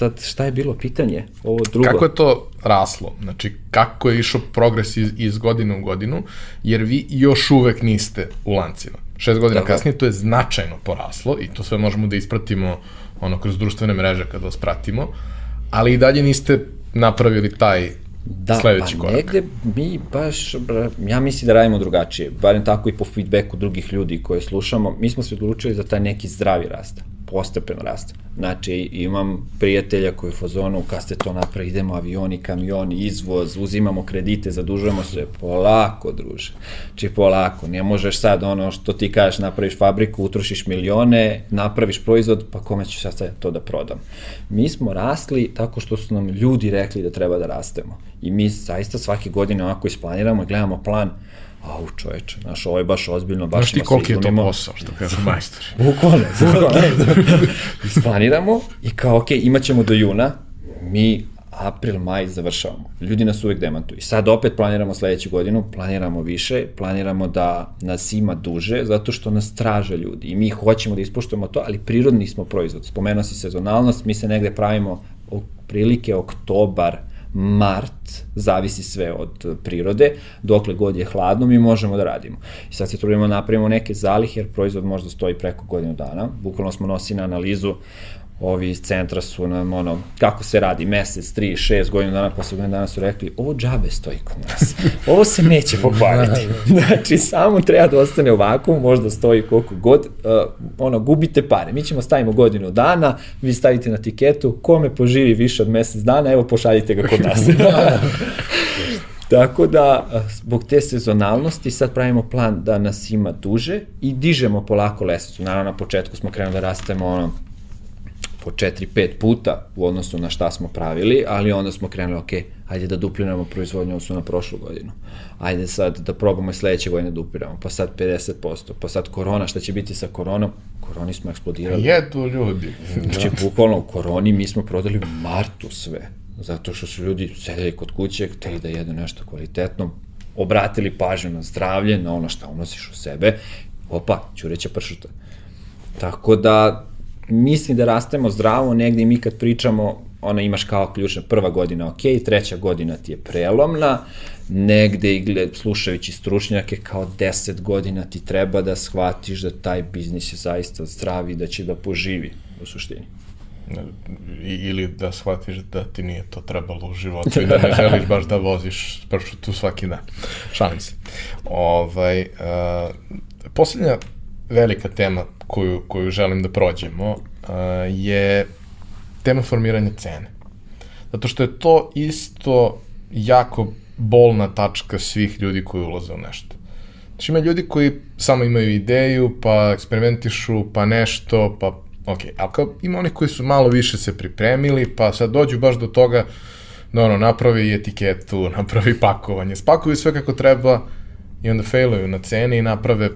sad šta je bilo pitanje? Ovo drugo. Kako je to raslo? Znači, kako je išao progres iz, iz godine u godinu, jer vi još uvek niste u lancima šest godina Tako. kasnije, to je značajno poraslo i to sve možemo da ispratimo ono kroz društvene mreže kad vas pratimo, ali i dalje niste napravili taj Da, sledeći pa korak? negde mi baš, ja mislim da radimo drugačije, barem tako i po feedbacku drugih ljudi koje slušamo, mi smo se odlučili za taj neki zdravi rast, postepen rast. Znači, imam prijatelja koji je u fazonu, kad ste to napravi, idemo avioni, kamioni, izvoz, uzimamo kredite, zadužujemo se, polako, druže. Znači, polako, ne možeš sad ono što ti kažeš, napraviš fabriku, utrošiš milione, napraviš proizvod, pa kome ću sad to da prodam. Mi smo rasli tako što su nam ljudi rekli da treba da rastemo. I mi zaista svake godine ovako isplaniramo i gledamo plan, au čoveče, znaš, ovo je baš ozbiljno, baš Znaš ti koliki je to posao, što kažu majstori. Bukvalno, bukvalno. Isplaniramo i kao, ok, imat ćemo do juna, mi april, maj završavamo. Ljudi nas uvek demantuju. I sad opet planiramo sledeću godinu, planiramo više, planiramo da nas ima duže, zato što nas traže ljudi. I mi hoćemo da ispuštujemo to, ali prirodni smo proizvod. Spomenuo si sezonalnost, mi se negde pravimo prilike oktobar, mart, zavisi sve od prirode, dokle god je hladno mi možemo da radimo. I sad se trudimo da napravimo neke zalihe, jer proizvod možda stoji preko godinu dana. Bukvalno smo nosili na analizu ovi iz centra su nam ono, kako se radi, mesec, tri, šest godina dana, posle godina dana su rekli, ovo džabe stoji kod nas, ovo se neće pokvariti. znači, samo treba da ostane ovako, možda stoji koliko god, uh, ono, gubite pare. Mi ćemo stavimo godinu dana, vi stavite na tiketu, kome poživi više od mesec dana, evo pošaljite ga kod nas. Tako da, zbog te sezonalnosti sad pravimo plan da nas ima duže i dižemo polako lesicu. Naravno, na početku smo krenuli da rastemo ono, po 4-5 puta u odnosu na šta smo pravili, ali onda smo krenuli, ok, ajde da duplinamo proizvodnju odnosu na prošlu godinu. Ajde sad da probamo i sledeće godine da duplinamo, pa sad 50%, pa sad korona, šta će biti sa koronom? Koroni smo eksplodirali. Jedu ljudi. Znači, bukvalno u koroni mi smo prodali u martu sve. Zato što su ljudi sedeli kod kuće, hteli da jedu nešto kvalitetno, obratili pažnju na zdravlje, na ono šta unosiš u sebe, opa, ćureća pršuta. Tako da, mislim da rastemo zdravo, negde mi kad pričamo, ona imaš kao ključna prva godina ok, treća godina ti je prelomna, negde i gled, slušajući stručnjake kao 10 godina ti treba da shvatiš da taj biznis je zaista zdrav i da će da poživi u suštini. Ili da shvatiš da ti nije to trebalo u životu i da ne želiš baš da voziš pršutu svaki dan. Šalim se. Ovaj, uh, posljednja velika tema koju, koju želim da prođemo je tema formiranja cene. Zato što je to isto jako bolna tačka svih ljudi koji ulaze u nešto. Znači ima ljudi koji samo imaju ideju, pa eksperimentišu, pa nešto, pa ok, ali kao ima onih koji su malo više se pripremili, pa sad dođu baš do toga da ono, napravi etiketu, napravi pakovanje, spakuju sve kako treba i onda failuju na ceni i naprave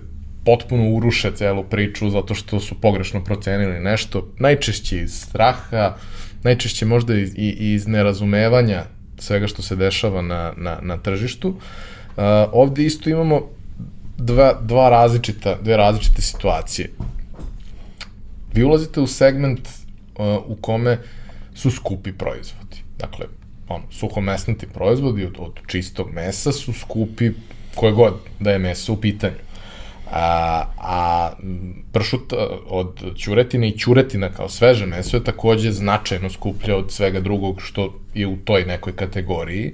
potpuno uruše celu priču zato što su pogrešno procenili nešto, najčešće iz straha, najčešće možda i, iz nerazumevanja svega što se dešava na, na, na tržištu. Uh, ovde isto imamo dva, dva različita, dve različite situacije. Vi ulazite u segment uh, u kome su skupi proizvodi. Dakle, ono, suhomesnati proizvodi od, od čistog mesa su skupi koje god da je meso u pitanju. A, a pršut od ćuretine i ćuretina kao sveže meso je takođe značajno skuplja od svega drugog što je u toj nekoj kategoriji.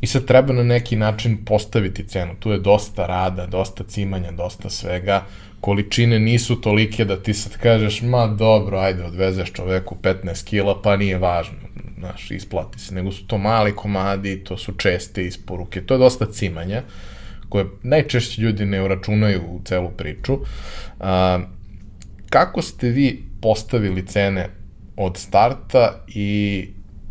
I sad treba na neki način postaviti cenu. Tu je dosta rada, dosta cimanja, dosta svega. Količine nisu tolike da ti sad kažeš, ma dobro, ajde, odvezeš čoveku 15 kila, pa nije važno, znaš, isplati se. Nego su to mali komadi, to su česte isporuke, to je dosta cimanja koje najčešće ljudi ne uračunaju u celu priču. A, kako ste vi postavili cene od starta i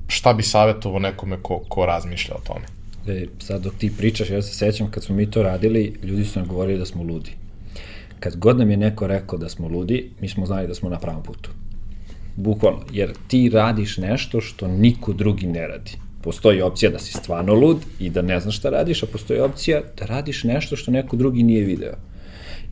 šta bi savjetovo nekome ko, ko razmišlja o tome? E, sad dok ti pričaš, ja se sećam kad smo mi to radili, ljudi su nam govorili da smo ludi. Kad god nam je neko rekao da smo ludi, mi smo znali da smo na pravom putu. Bukvalno, jer ti radiš nešto što niko drugi ne radi. Postoji opcija da si stvarno lud i da ne znaš šta radiš, a postoji opcija da radiš nešto što neko drugi nije video.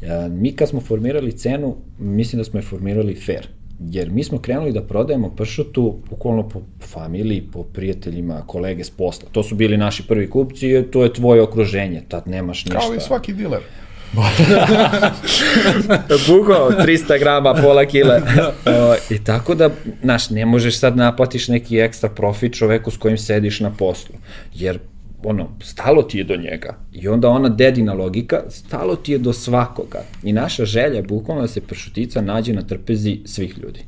Ja, mi kad smo formirali cenu, mislim da smo je formirali fair. Jer mi smo krenuli da prodajemo pršutu bukvalno po familiji, po prijateljima, kolege s posla. To su bili naši prvi kupci, to je tvoje okruženje, tad nemaš ništa. Kao i svaki diler. Bukao 300 grama, pola kile. I tako da, znaš, ne možeš sad naplatiš neki ekstra profit čoveku s kojim sediš na poslu. Jer ono, stalo ti je do njega. I onda ona dedina logika, stalo ti je do svakoga. I naša želja je bukvalno da se pršutica nađe na trpezi svih ljudi.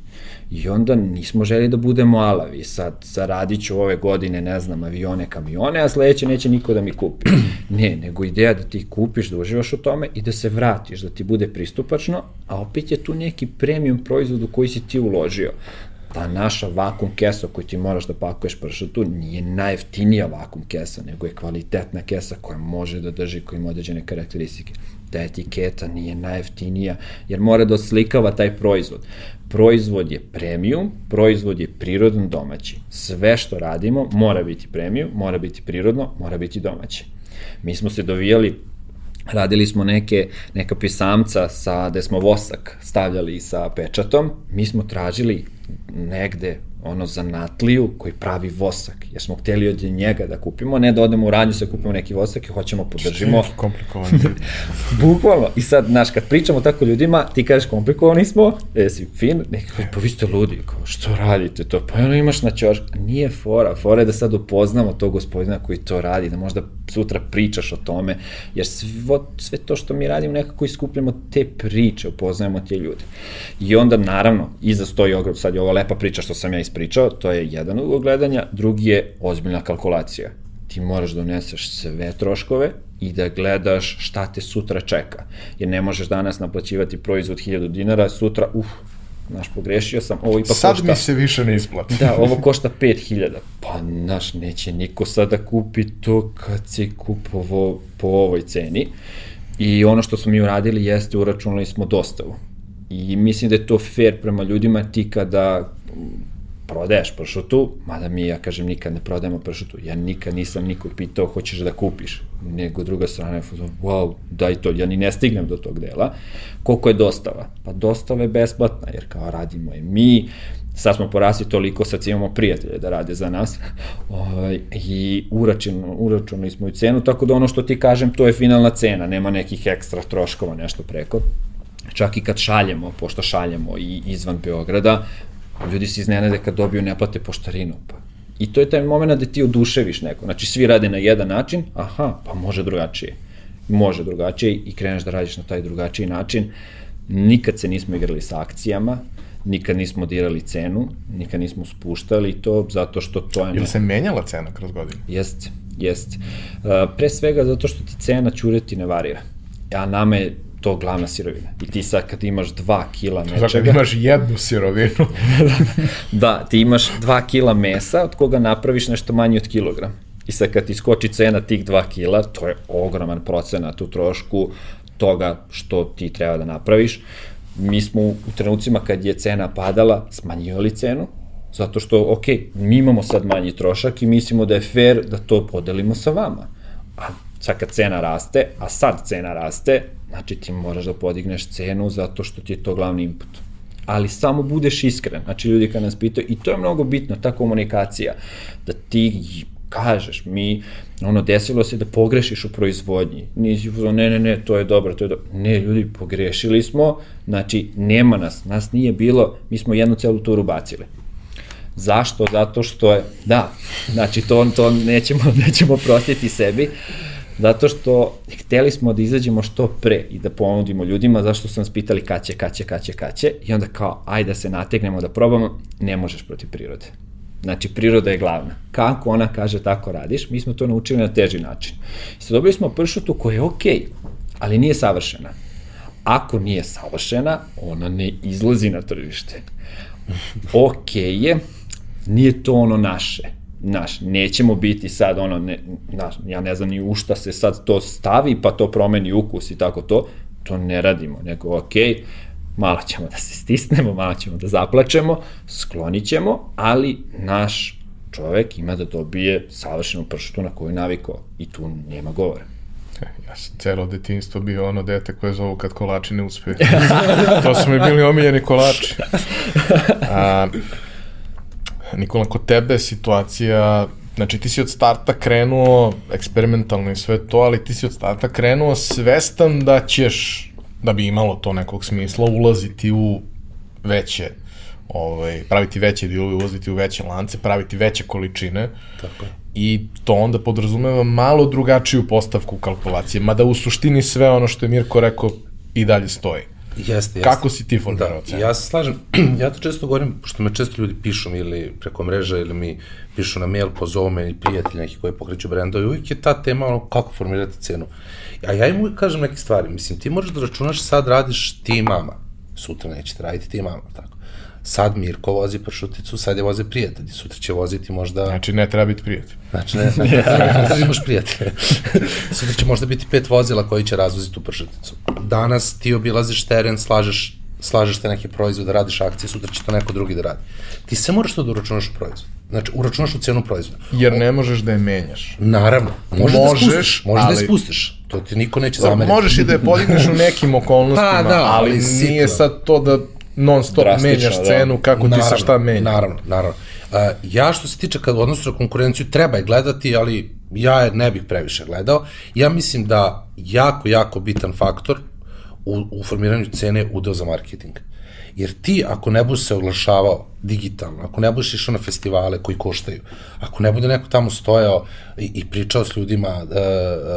I onda nismo želi da budemo alavi. Sad zaradit ću ove godine, ne znam, avione, kamione, a sledeće neće niko da mi kupi. Ne, nego ideja da ti kupiš, da uživaš u tome i da se vratiš, da ti bude pristupačno, a opet je tu neki premium proizvod u koji si ti uložio ta naša vakum kesa koju ti moraš da pakuješ pršutu nije najjeftinija vakum kesa, nego je kvalitetna kesa koja može da drži, koja ima određene karakteristike. Ta etiketa nije najjeftinija, jer mora da oslikava taj proizvod. Proizvod je premium, proizvod je prirodan domaći. Sve što radimo mora biti premium, mora biti prirodno, mora biti domaće. Mi smo se dovijali radili smo neke, neka pisamca sa, gde smo vosak stavljali sa pečatom, mi smo tražili negde ono zanatliju koji pravi vosak, jer smo hteli od njega da kupimo, ne da odemo u radnju se kupimo neki vosak i hoćemo podržimo. Što je komplikovano. Bukvalno. I sad, znaš, kad pričamo tako ljudima, ti kažeš komplikovani smo, jesi fin, neki kaže, pa vi ste ludi, kao, što radite to? Pa ono imaš na ćoš, nije fora, fora je da sad upoznamo tog gospodina koji to radi, da možda sutra pričaš o tome, jer sve, sve to što mi radimo nekako iskupljamo te priče, upoznajemo te ljude. I onda, naravno, iza stoji ograd, sad je ova lepa priča što sam ja ispričao, to je jedan ugol gledanja, drugi je ozbiljna kalkulacija. Ti moraš da uneseš sve troškove i da gledaš šta te sutra čeka. Jer ne možeš danas naplaćivati proizvod 1000 dinara, sutra, uf, znaš, pogrešio sam, ovo ipak sad košta... mi se više ne isplati. Da, ovo košta 5000. Pa, znaš, neće niko sada kupi to kad si kupovo po ovoj ceni. I ono što smo mi uradili jeste uračunali smo dostavu. I mislim da je to fair prema ljudima ti kada prodaješ pršutu, mada mi, ja kažem, nikad ne prodajemo pršutu. Ja nikad nisam nikog pitao hoćeš da kupiš. Nego druga strana je, wow, daj to, ja ni ne stignem do tog dela. Koliko je dostava? Pa dostava je besplatna, jer kao radimo je mi, sad smo porasli toliko, sad imamo prijatelje da rade za nas ovaj, i uračeno, uračeno smo i cenu, tako da ono što ti kažem, to je finalna cena, nema nekih ekstra troškova, nešto preko. Čak i kad šaljemo, pošto šaljemo i izvan Beograda, ljudi se iznenade kad dobiju ne plate poštarinu. Pa. I to je taj moment da ti oduševiš neko. Znači, svi rade na jedan način, aha, pa može drugačije. Može drugačije i kreneš da radiš na taj drugačiji način. Nikad se nismo igrali sa akcijama, nikad nismo dirali cenu, nikad nismo spuštali to zato što to je... Ili se menjala cena kroz godinu? Jeste, jeste. Pre svega zato što ti cena ćureti ne varira. A nama je to glavna sirovina. I ti sad kad imaš 2 kila nečega... Dakle, imaš jednu sirovinu. da, ti imaš 2 kila mesa od koga napraviš nešto manje od kilogram. I sad kad ti skoči cena tih 2 kila, to je ogroman procenat u trošku toga što ti treba da napraviš. Mi smo u trenucima kad je cena padala smanjivali cenu, zato što, ok, mi imamo sad manji trošak i mislimo da je fair da to podelimo sa vama. A sad kad cena raste, a sad cena raste, Znači ti moraš da podigneš cenu zato što ti je to glavni input. Ali samo budeš iskren. Znači ljudi kad nas pitaju, i to je mnogo bitno, ta komunikacija, da ti kažeš, mi, ono, desilo se da pogrešiš u proizvodnji. Nisi ne, ne, ne, to je dobro, to je dobro. Ne, ljudi, pogrešili smo, znači, nema nas, nas nije bilo, mi smo jednu celu turu bacili. Zašto? Zato što je, da, znači, to, to nećemo, nećemo prostiti sebi. Uh, Zato što hteli smo da izađemo što pre i da ponudimo ljudima, zašto su nas pitali kad će, kad će, kad će, kad će, i onda kao, ajde da se nategnemo, da probamo, ne možeš protiv prirode. Znači, priroda je glavna. Kako ona kaže, tako radiš. Mi smo to naučili na teži način. I sad dobili smo pršutu koja je okej, okay, ali nije savršena. Ako nije savršena, ona ne izlazi na tržište. Okej okay je, nije to ono naše Znaš, nećemo biti sad ono, ne, znaš, ja ne znam ni u šta se sad to stavi, pa to promeni ukus i tako to, to ne radimo, nego ok, malo ćemo da se stisnemo, malo ćemo da zaplačemo, sklonit ćemo, ali naš čovek ima da dobije savršenu pršutu na koju navikao i tu nema govora. Ja sam celo detinstvo bio ono dete koje zovu kad kolači ne uspeju. to su mi bili omiljeni kolači. A, Nikola, kod tebe situacija Znači ti si od starta krenuo eksperimentalno i sve to, ali ti si od starta krenuo svestan da ćeš, da bi imalo to nekog smisla, ulaziti u veće ovaj, praviti veće dilove, ulaziti u veće lance, praviti veće količine. Tako je. I to onda podrazumeva malo drugačiju postavku kalkulacije, mada u suštini sve ono što je Mirko rekao i dalje stoji. Jeste, jeste. Kako si ti formirao Da, cenu? ja se slažem, ja to često govorim, pošto me često ljudi pišu mi ili preko mreža ili mi pišu na mail, pozovu me ili prijatelji neki koji pokreću brendove, uvijek je ta tema ono kako formirati cenu. A ja im uvijek kažem neke stvari, mislim, ti možeš da računaš sad radiš ti i mama, sutra nećete raditi ti i mama, tako. Sad Mirko vozi pršuticu, sad je voze prijatelji, sutra će voziti možda... Znači, ne treba biti prijatelj. Znači, ne, ne, ne, ne, ne imaš prijatelje. Sutra će možda biti pet vozila koji će razvoziti tu pršuticu. Danas ti obilaziš teren, slažeš, slažeš te neke proizvode, radiš akcije, sutra će to neko drugi da radi. Ti se moraš to da uračunaš u proizvod. Znači, uračunaš u cenu proizvoda. Jer ne možeš da je menjaš. Naravno, možeš, Možeš, da spustiš, možeš da ali- je spustiš. To ti niko neće zameriti. Možeš i da je podigneš u nekim okolnostima, Pa da, ali, ali nije sad to da non stop menjaš da. cenu kako ti se šta menja. Naravno, naravno. Uh, ja što se tiče kad odnosu na konkurenciju treba je gledati, ali ja je ne bih previše gledao. Ja mislim da jako, jako bitan faktor u, u formiranju cene udeo za marketing. Jer ti, ako ne budeš se oglašavao digitalno, ako ne budeš išao na festivale koji koštaju, ako ne bude neko tamo stojao i, i pričao s ljudima, uh,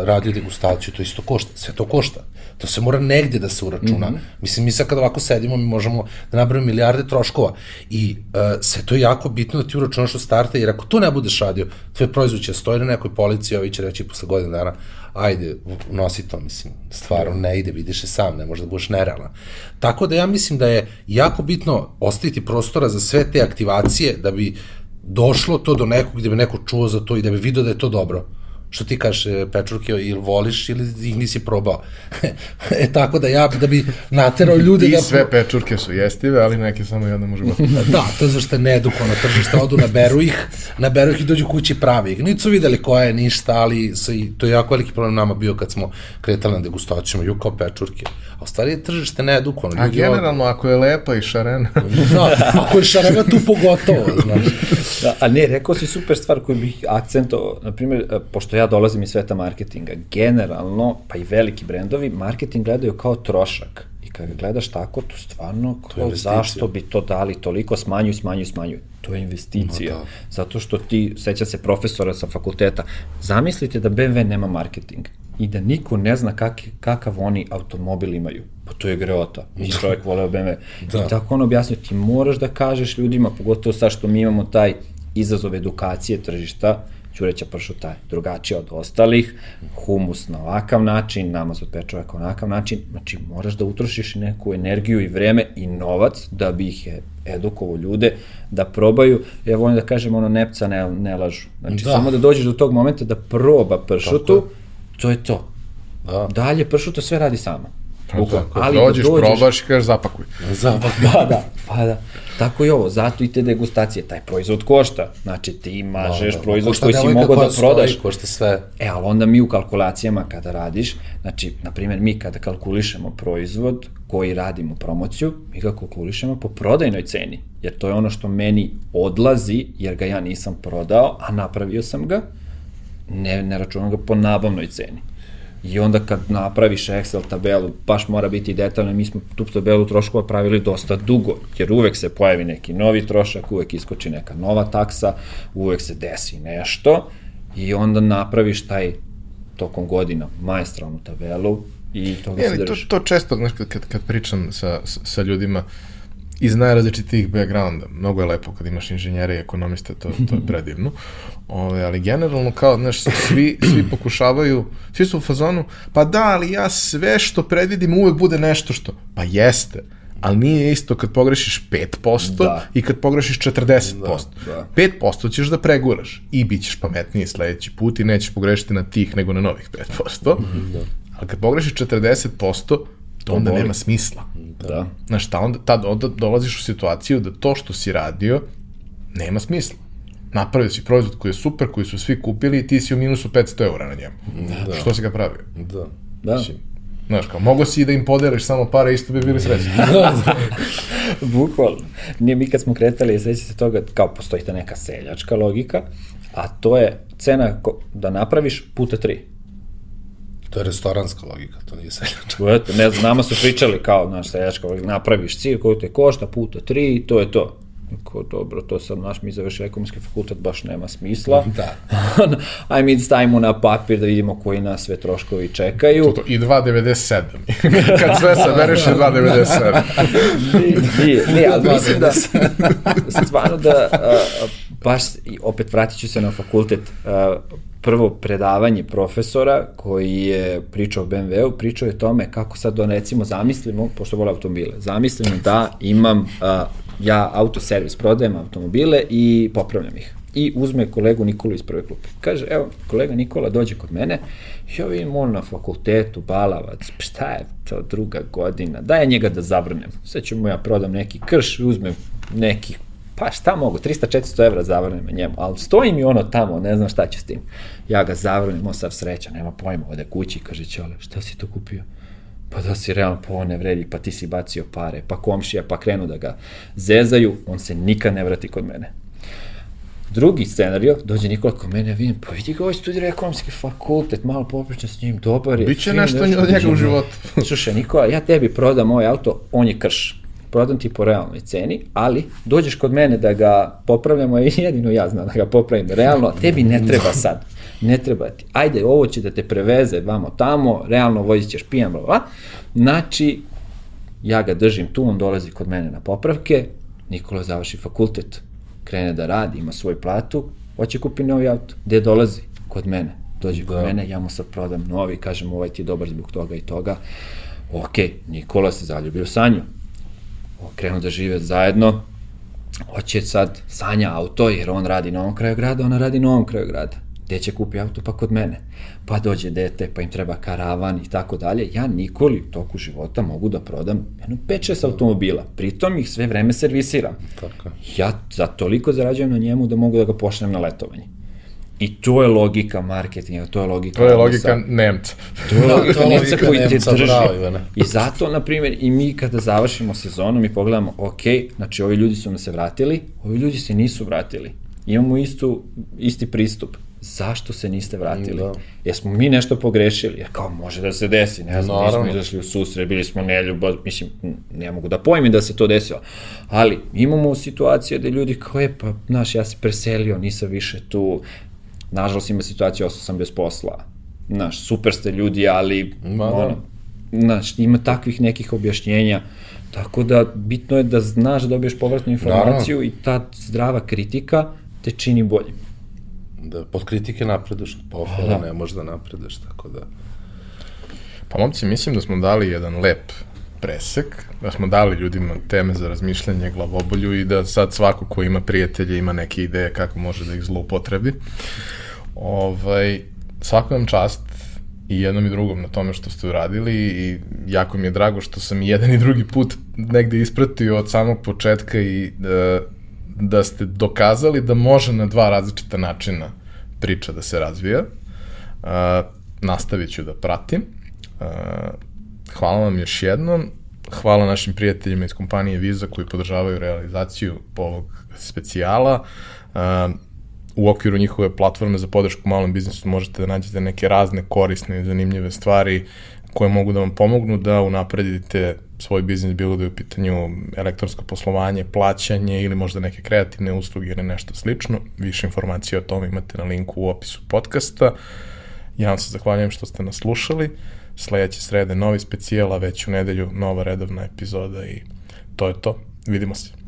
radio degustaciju, to isto košta. Sve to košta. To se mora negde da se uračuna. Mm -hmm. Mislim, mi sad kad ovako sedimo, mi možemo da napravimo milijarde troškova. I uh, sve to je jako bitno da ti uračunaš od starta, jer ako to ne budeš radio, tvoj proizvod će stoji na nekoj policiji, a ovi će reći posle godine dana, ajde, nosi to, mislim, stvarno ne ide, vidiš je sam, ne može da budeš nerealan. Tako da ja mislim da je jako bitno ostaviti prostora za sve te aktivacije da bi došlo to do nekog gde bi neko čuo za to i da bi vidio da je to dobro. Što ti kažeš, e, pečurke, ili voliš ili ih nisi probao. e tako da ja, da bi naterao ljude I da... sve pečurke su jestive, ali neke samo jedna može biti. Da, to je zašto je needukovano tržište, odu, naberu ih, naberu ih i dođu kući pravi ih. Nisu videli koja je ništa, ali su i, to je jako veliki problem nama bio kad smo kretali na degustacijama, ju kao pečurke. A u stvari je tržište needukovano. A Ljudi odu- generalno, ako je lepa i šarena, Da, ako je šarena tu pogotovo, znaš. Da, a ne, rekao si super stvar koju bih akcentovao, na primjer, e, pošto ja dolazim iz sveta marketinga, generalno, pa i veliki brendovi, marketing gledaju kao trošak. I kad ga gledaš tako, to stvarno, kao, investicija. zašto bi to dali toliko, smanjuju, smanjuju, smanjuju. To je investicija. Ma da. Zato što ti, seća se profesora sa fakulteta, zamislite da BMW nema marketing i da niko ne zna kak, kakav oni automobil imaju. Pa to je greota. I čovjek voleo BMW. Da. I tako on objasnio, ti moraš da kažeš ljudima, pogotovo sad što mi imamo taj izazov edukacije tržišta, ćureća pršuta je drugačija od ostalih, humus na ovakav način, namaz od pečovaka na ovakav način, znači moraš da utrošiš neku energiju i vreme i novac da bi ih je edukovo ljude da probaju, ja volim da kažem ono nepca ne, ne lažu, znači Da. samo da dođeš do tog momenta da proba pršutu, to je to. Da. Dalje pršuta sve radi sama. Bukvalno. ali dođeš, probaš i kažeš zapakuj. Zabav. Pa da, pa da. Tako i ovo, zato i te degustacije, taj proizvod košta. Znači ti mažeš Da, da. proizvod koji si mogao da koja stoji, prodaš. Košta sve. E, ali onda mi u kalkulacijama kada radiš, znači, na primjer, mi kada kalkulišemo proizvod koji radimo promociju, mi ga kalkulišemo po prodajnoj ceni, jer to je ono što meni odlazi, jer ga ja nisam prodao, a napravio sam ga, ne, ne računam ga po nabavnoj ceni. I onda kad napraviš Excel tabelu, baš mora biti detaljno, mi smo tu tabelu troškova pravili dosta dugo, jer uvek se pojavi neki novi trošak, uvek iskoči neka nova taksa, uvek se desi nešto i onda napraviš taj tokom godina maestralnu tabelu i toga Je, se ali to, držiš. to često, znaš, kad, kad, kad pričam sa, sa, ljudima iz najrazličitijih backgrounda, mnogo je lepo kad imaš inženjere i ekonomiste, to, to je predivno, Ove, ali generalno kao, znaš, svi, svi pokušavaju, svi su u fazonu, pa da, ali ja sve što predvidim uvek bude nešto što, pa jeste, ali nije isto kad pogrešiš 5% Da. i kad pogrešiš 40%. da. 5% ćeš da preguraš i bit ćeš pametniji sledeći put i nećeš pogrešiti na tih nego na novih 5%. Da. Ali kad pogrešiš 40%, to onda boli. nema smisla. Da. Znaš, ta onda, tad onda dolaziš u situaciju da to što si radio nema smisla. Napravio si proizvod koji je super, koji su svi kupili i ti si u minusu 500 eura na njemu. Da. Što si ga pravio? Da. Da. Znaš, kao, mogo si i da im podeliš samo pare, isto bi bili srećni. Bukvalno. Nije mi kad smo kretali, seća se toga, kao postoji ta neka seljačka logika, a to je cena da napraviš puta tri. To je restoranska logika, to nije seljačka. Eto, ne znam, nama su pričali kao, znaš, seljačka logika, napraviš cilj koji te košta puta tri i to je to. Ko, dobro, to sad, naš, mi završi ekonomski fakultet, baš nema smisla. Da. Aj mi stavimo na papir da vidimo koji nas sve troškovi čekaju. To, to, I 2,97. Kad sve sabereš je 2,97. nije, nije, ali mislim da, stvarno da, a, baš, opet vratit ću se na fakultet, a, prvo predavanje profesora koji je pričao o BMW-u, pričao je o tome kako sad da recimo zamislimo, pošto vole automobile, zamislimo da imam, a, ja autoservis prodajem automobile i popravljam ih. I uzme kolegu Nikolu iz prve klupe. Kaže, evo, kolega Nikola dođe kod mene, ja vidim on na fakultetu, balavac, šta je to druga godina, daj ja njega da zavrnem. Sad ću mu ja prodam neki krš, uzmem neki pa šta mogu, 300-400 evra zavrnem njemu, ali stoji mi ono tamo, ne znam šta ću s tim. Ja ga zavrnem, on sav sreća, nema pojma, ode kući, kaže Ćole, šta si to kupio? Pa da si realno, pa on ne vredi, pa ti si bacio pare, pa komšija, pa krenu da ga zezaju, on se nikad ne vrati kod mene. Drugi scenario, dođe Nikola kod mene, vidim, pa vidi ga ovaj studira ekonomski fakultet, malo popričam s njim, dobar je. Biće fin, nešto od njega u životu. Slušaj, Nikola, ja tebi prodam ovaj auto, on je krš. Prodam ti po realnoj ceni, ali dođeš kod mene da ga popravljamo i jedino ja znam da ga popravim realno, tebi ne treba sad. Ne treba ti. Ajde, ovo će da te preveze vamo tamo, realno vozit ćeš pijan, bla, bla. Znači, ja ga držim tu, on dolazi kod mene na popravke, Nikola završi fakultet, krene da radi, ima svoju platu, hoće kupi novi auto. Gde dolazi? Kod mene. Dođe kod Da. mene, ja mu sad prodam novi, kažem ovaj ti je dobar zbog toga i toga. Ok, Nikola se zaljubio Sanju. Krenu da žive zajedno, hoće sad Sanja auto, jer on radi na ovom kraju grada, ona radi na ovom kraju grada. Gde će kupi auto? Pa kod mene. Pa dođe dete, pa im treba karavan i tako dalje. Ja Nikoli u toku života mogu da prodam jedno 5-6 automobila. Pritom ih sve vreme servisiram. Tako. Ja za toliko zarađujem na njemu da mogu da ga pošlem na letovanje. I to je logika marketinga, to je logika To je odnosa. logika Nemca. To je logika to je Nemca koji te Nemca, drži. bravo. I zato, na primjer, i mi kada završimo sezonu, mi pogledamo, ok, znači ovi ljudi su nam se vratili, ovi ljudi se nisu vratili. Imamo istu, isti pristup. Zašto se niste vratili? Da. Jesmo mi nešto pogrešili? Jer kao može da se desi, ne znam, mi smo Naravno. izašli u susret, bili smo neljubav, mislim, ne mogu da pojmim da se to desilo. Ali imamo situacije da ljudi kao je, pa, znaš, ja se preselio, nisam više tu, nažalost ima situacija, ostao sam bez posla. Znaš, super ste ljudi, ali, Ma da. ono, znaš, ima takvih nekih objašnjenja, tako da bitno je da znaš da dobiješ povratnu informaciju i ta zdrava kritika te čini boljim. Da, pod kritike napreduješ, pohvala Da. ne možeš da napreduješ, tako da... Pa momci, mislim da smo dali jedan lep presek, da smo dali ljudima teme za razmišljanje, glavobolju i da sad svako ko ima prijatelje ima neke ideje kako može da ih zloupotrebi. Ovaj, svaka vam čast i jednom i drugom na tome što ste uradili i jako mi je drago što sam jedan i drugi put negde ispratio od samog početka i da, da ste dokazali da može na dva različita načina priča da se razvija. Uh, nastavit ću da pratim. Uh, hvala vam još jednom. Hvala našim prijateljima iz kompanije Visa koji podržavaju realizaciju ovog specijala. Uh, u okviru njihove platforme za podršku malom biznisu možete da nađete neke razne korisne i zanimljive stvari koje mogu da vam pomognu da unapredite svoj biznis, bilo da je u pitanju elektronsko poslovanje, plaćanje ili možda neke kreativne usluge ili nešto slično. Više informacije o tome imate na linku u opisu podcasta. Ja vam se zahvaljujem što ste nas slušali. Sledeće srede novi specijal, a već u nedelju nova redovna epizoda i to je to. Vidimo se.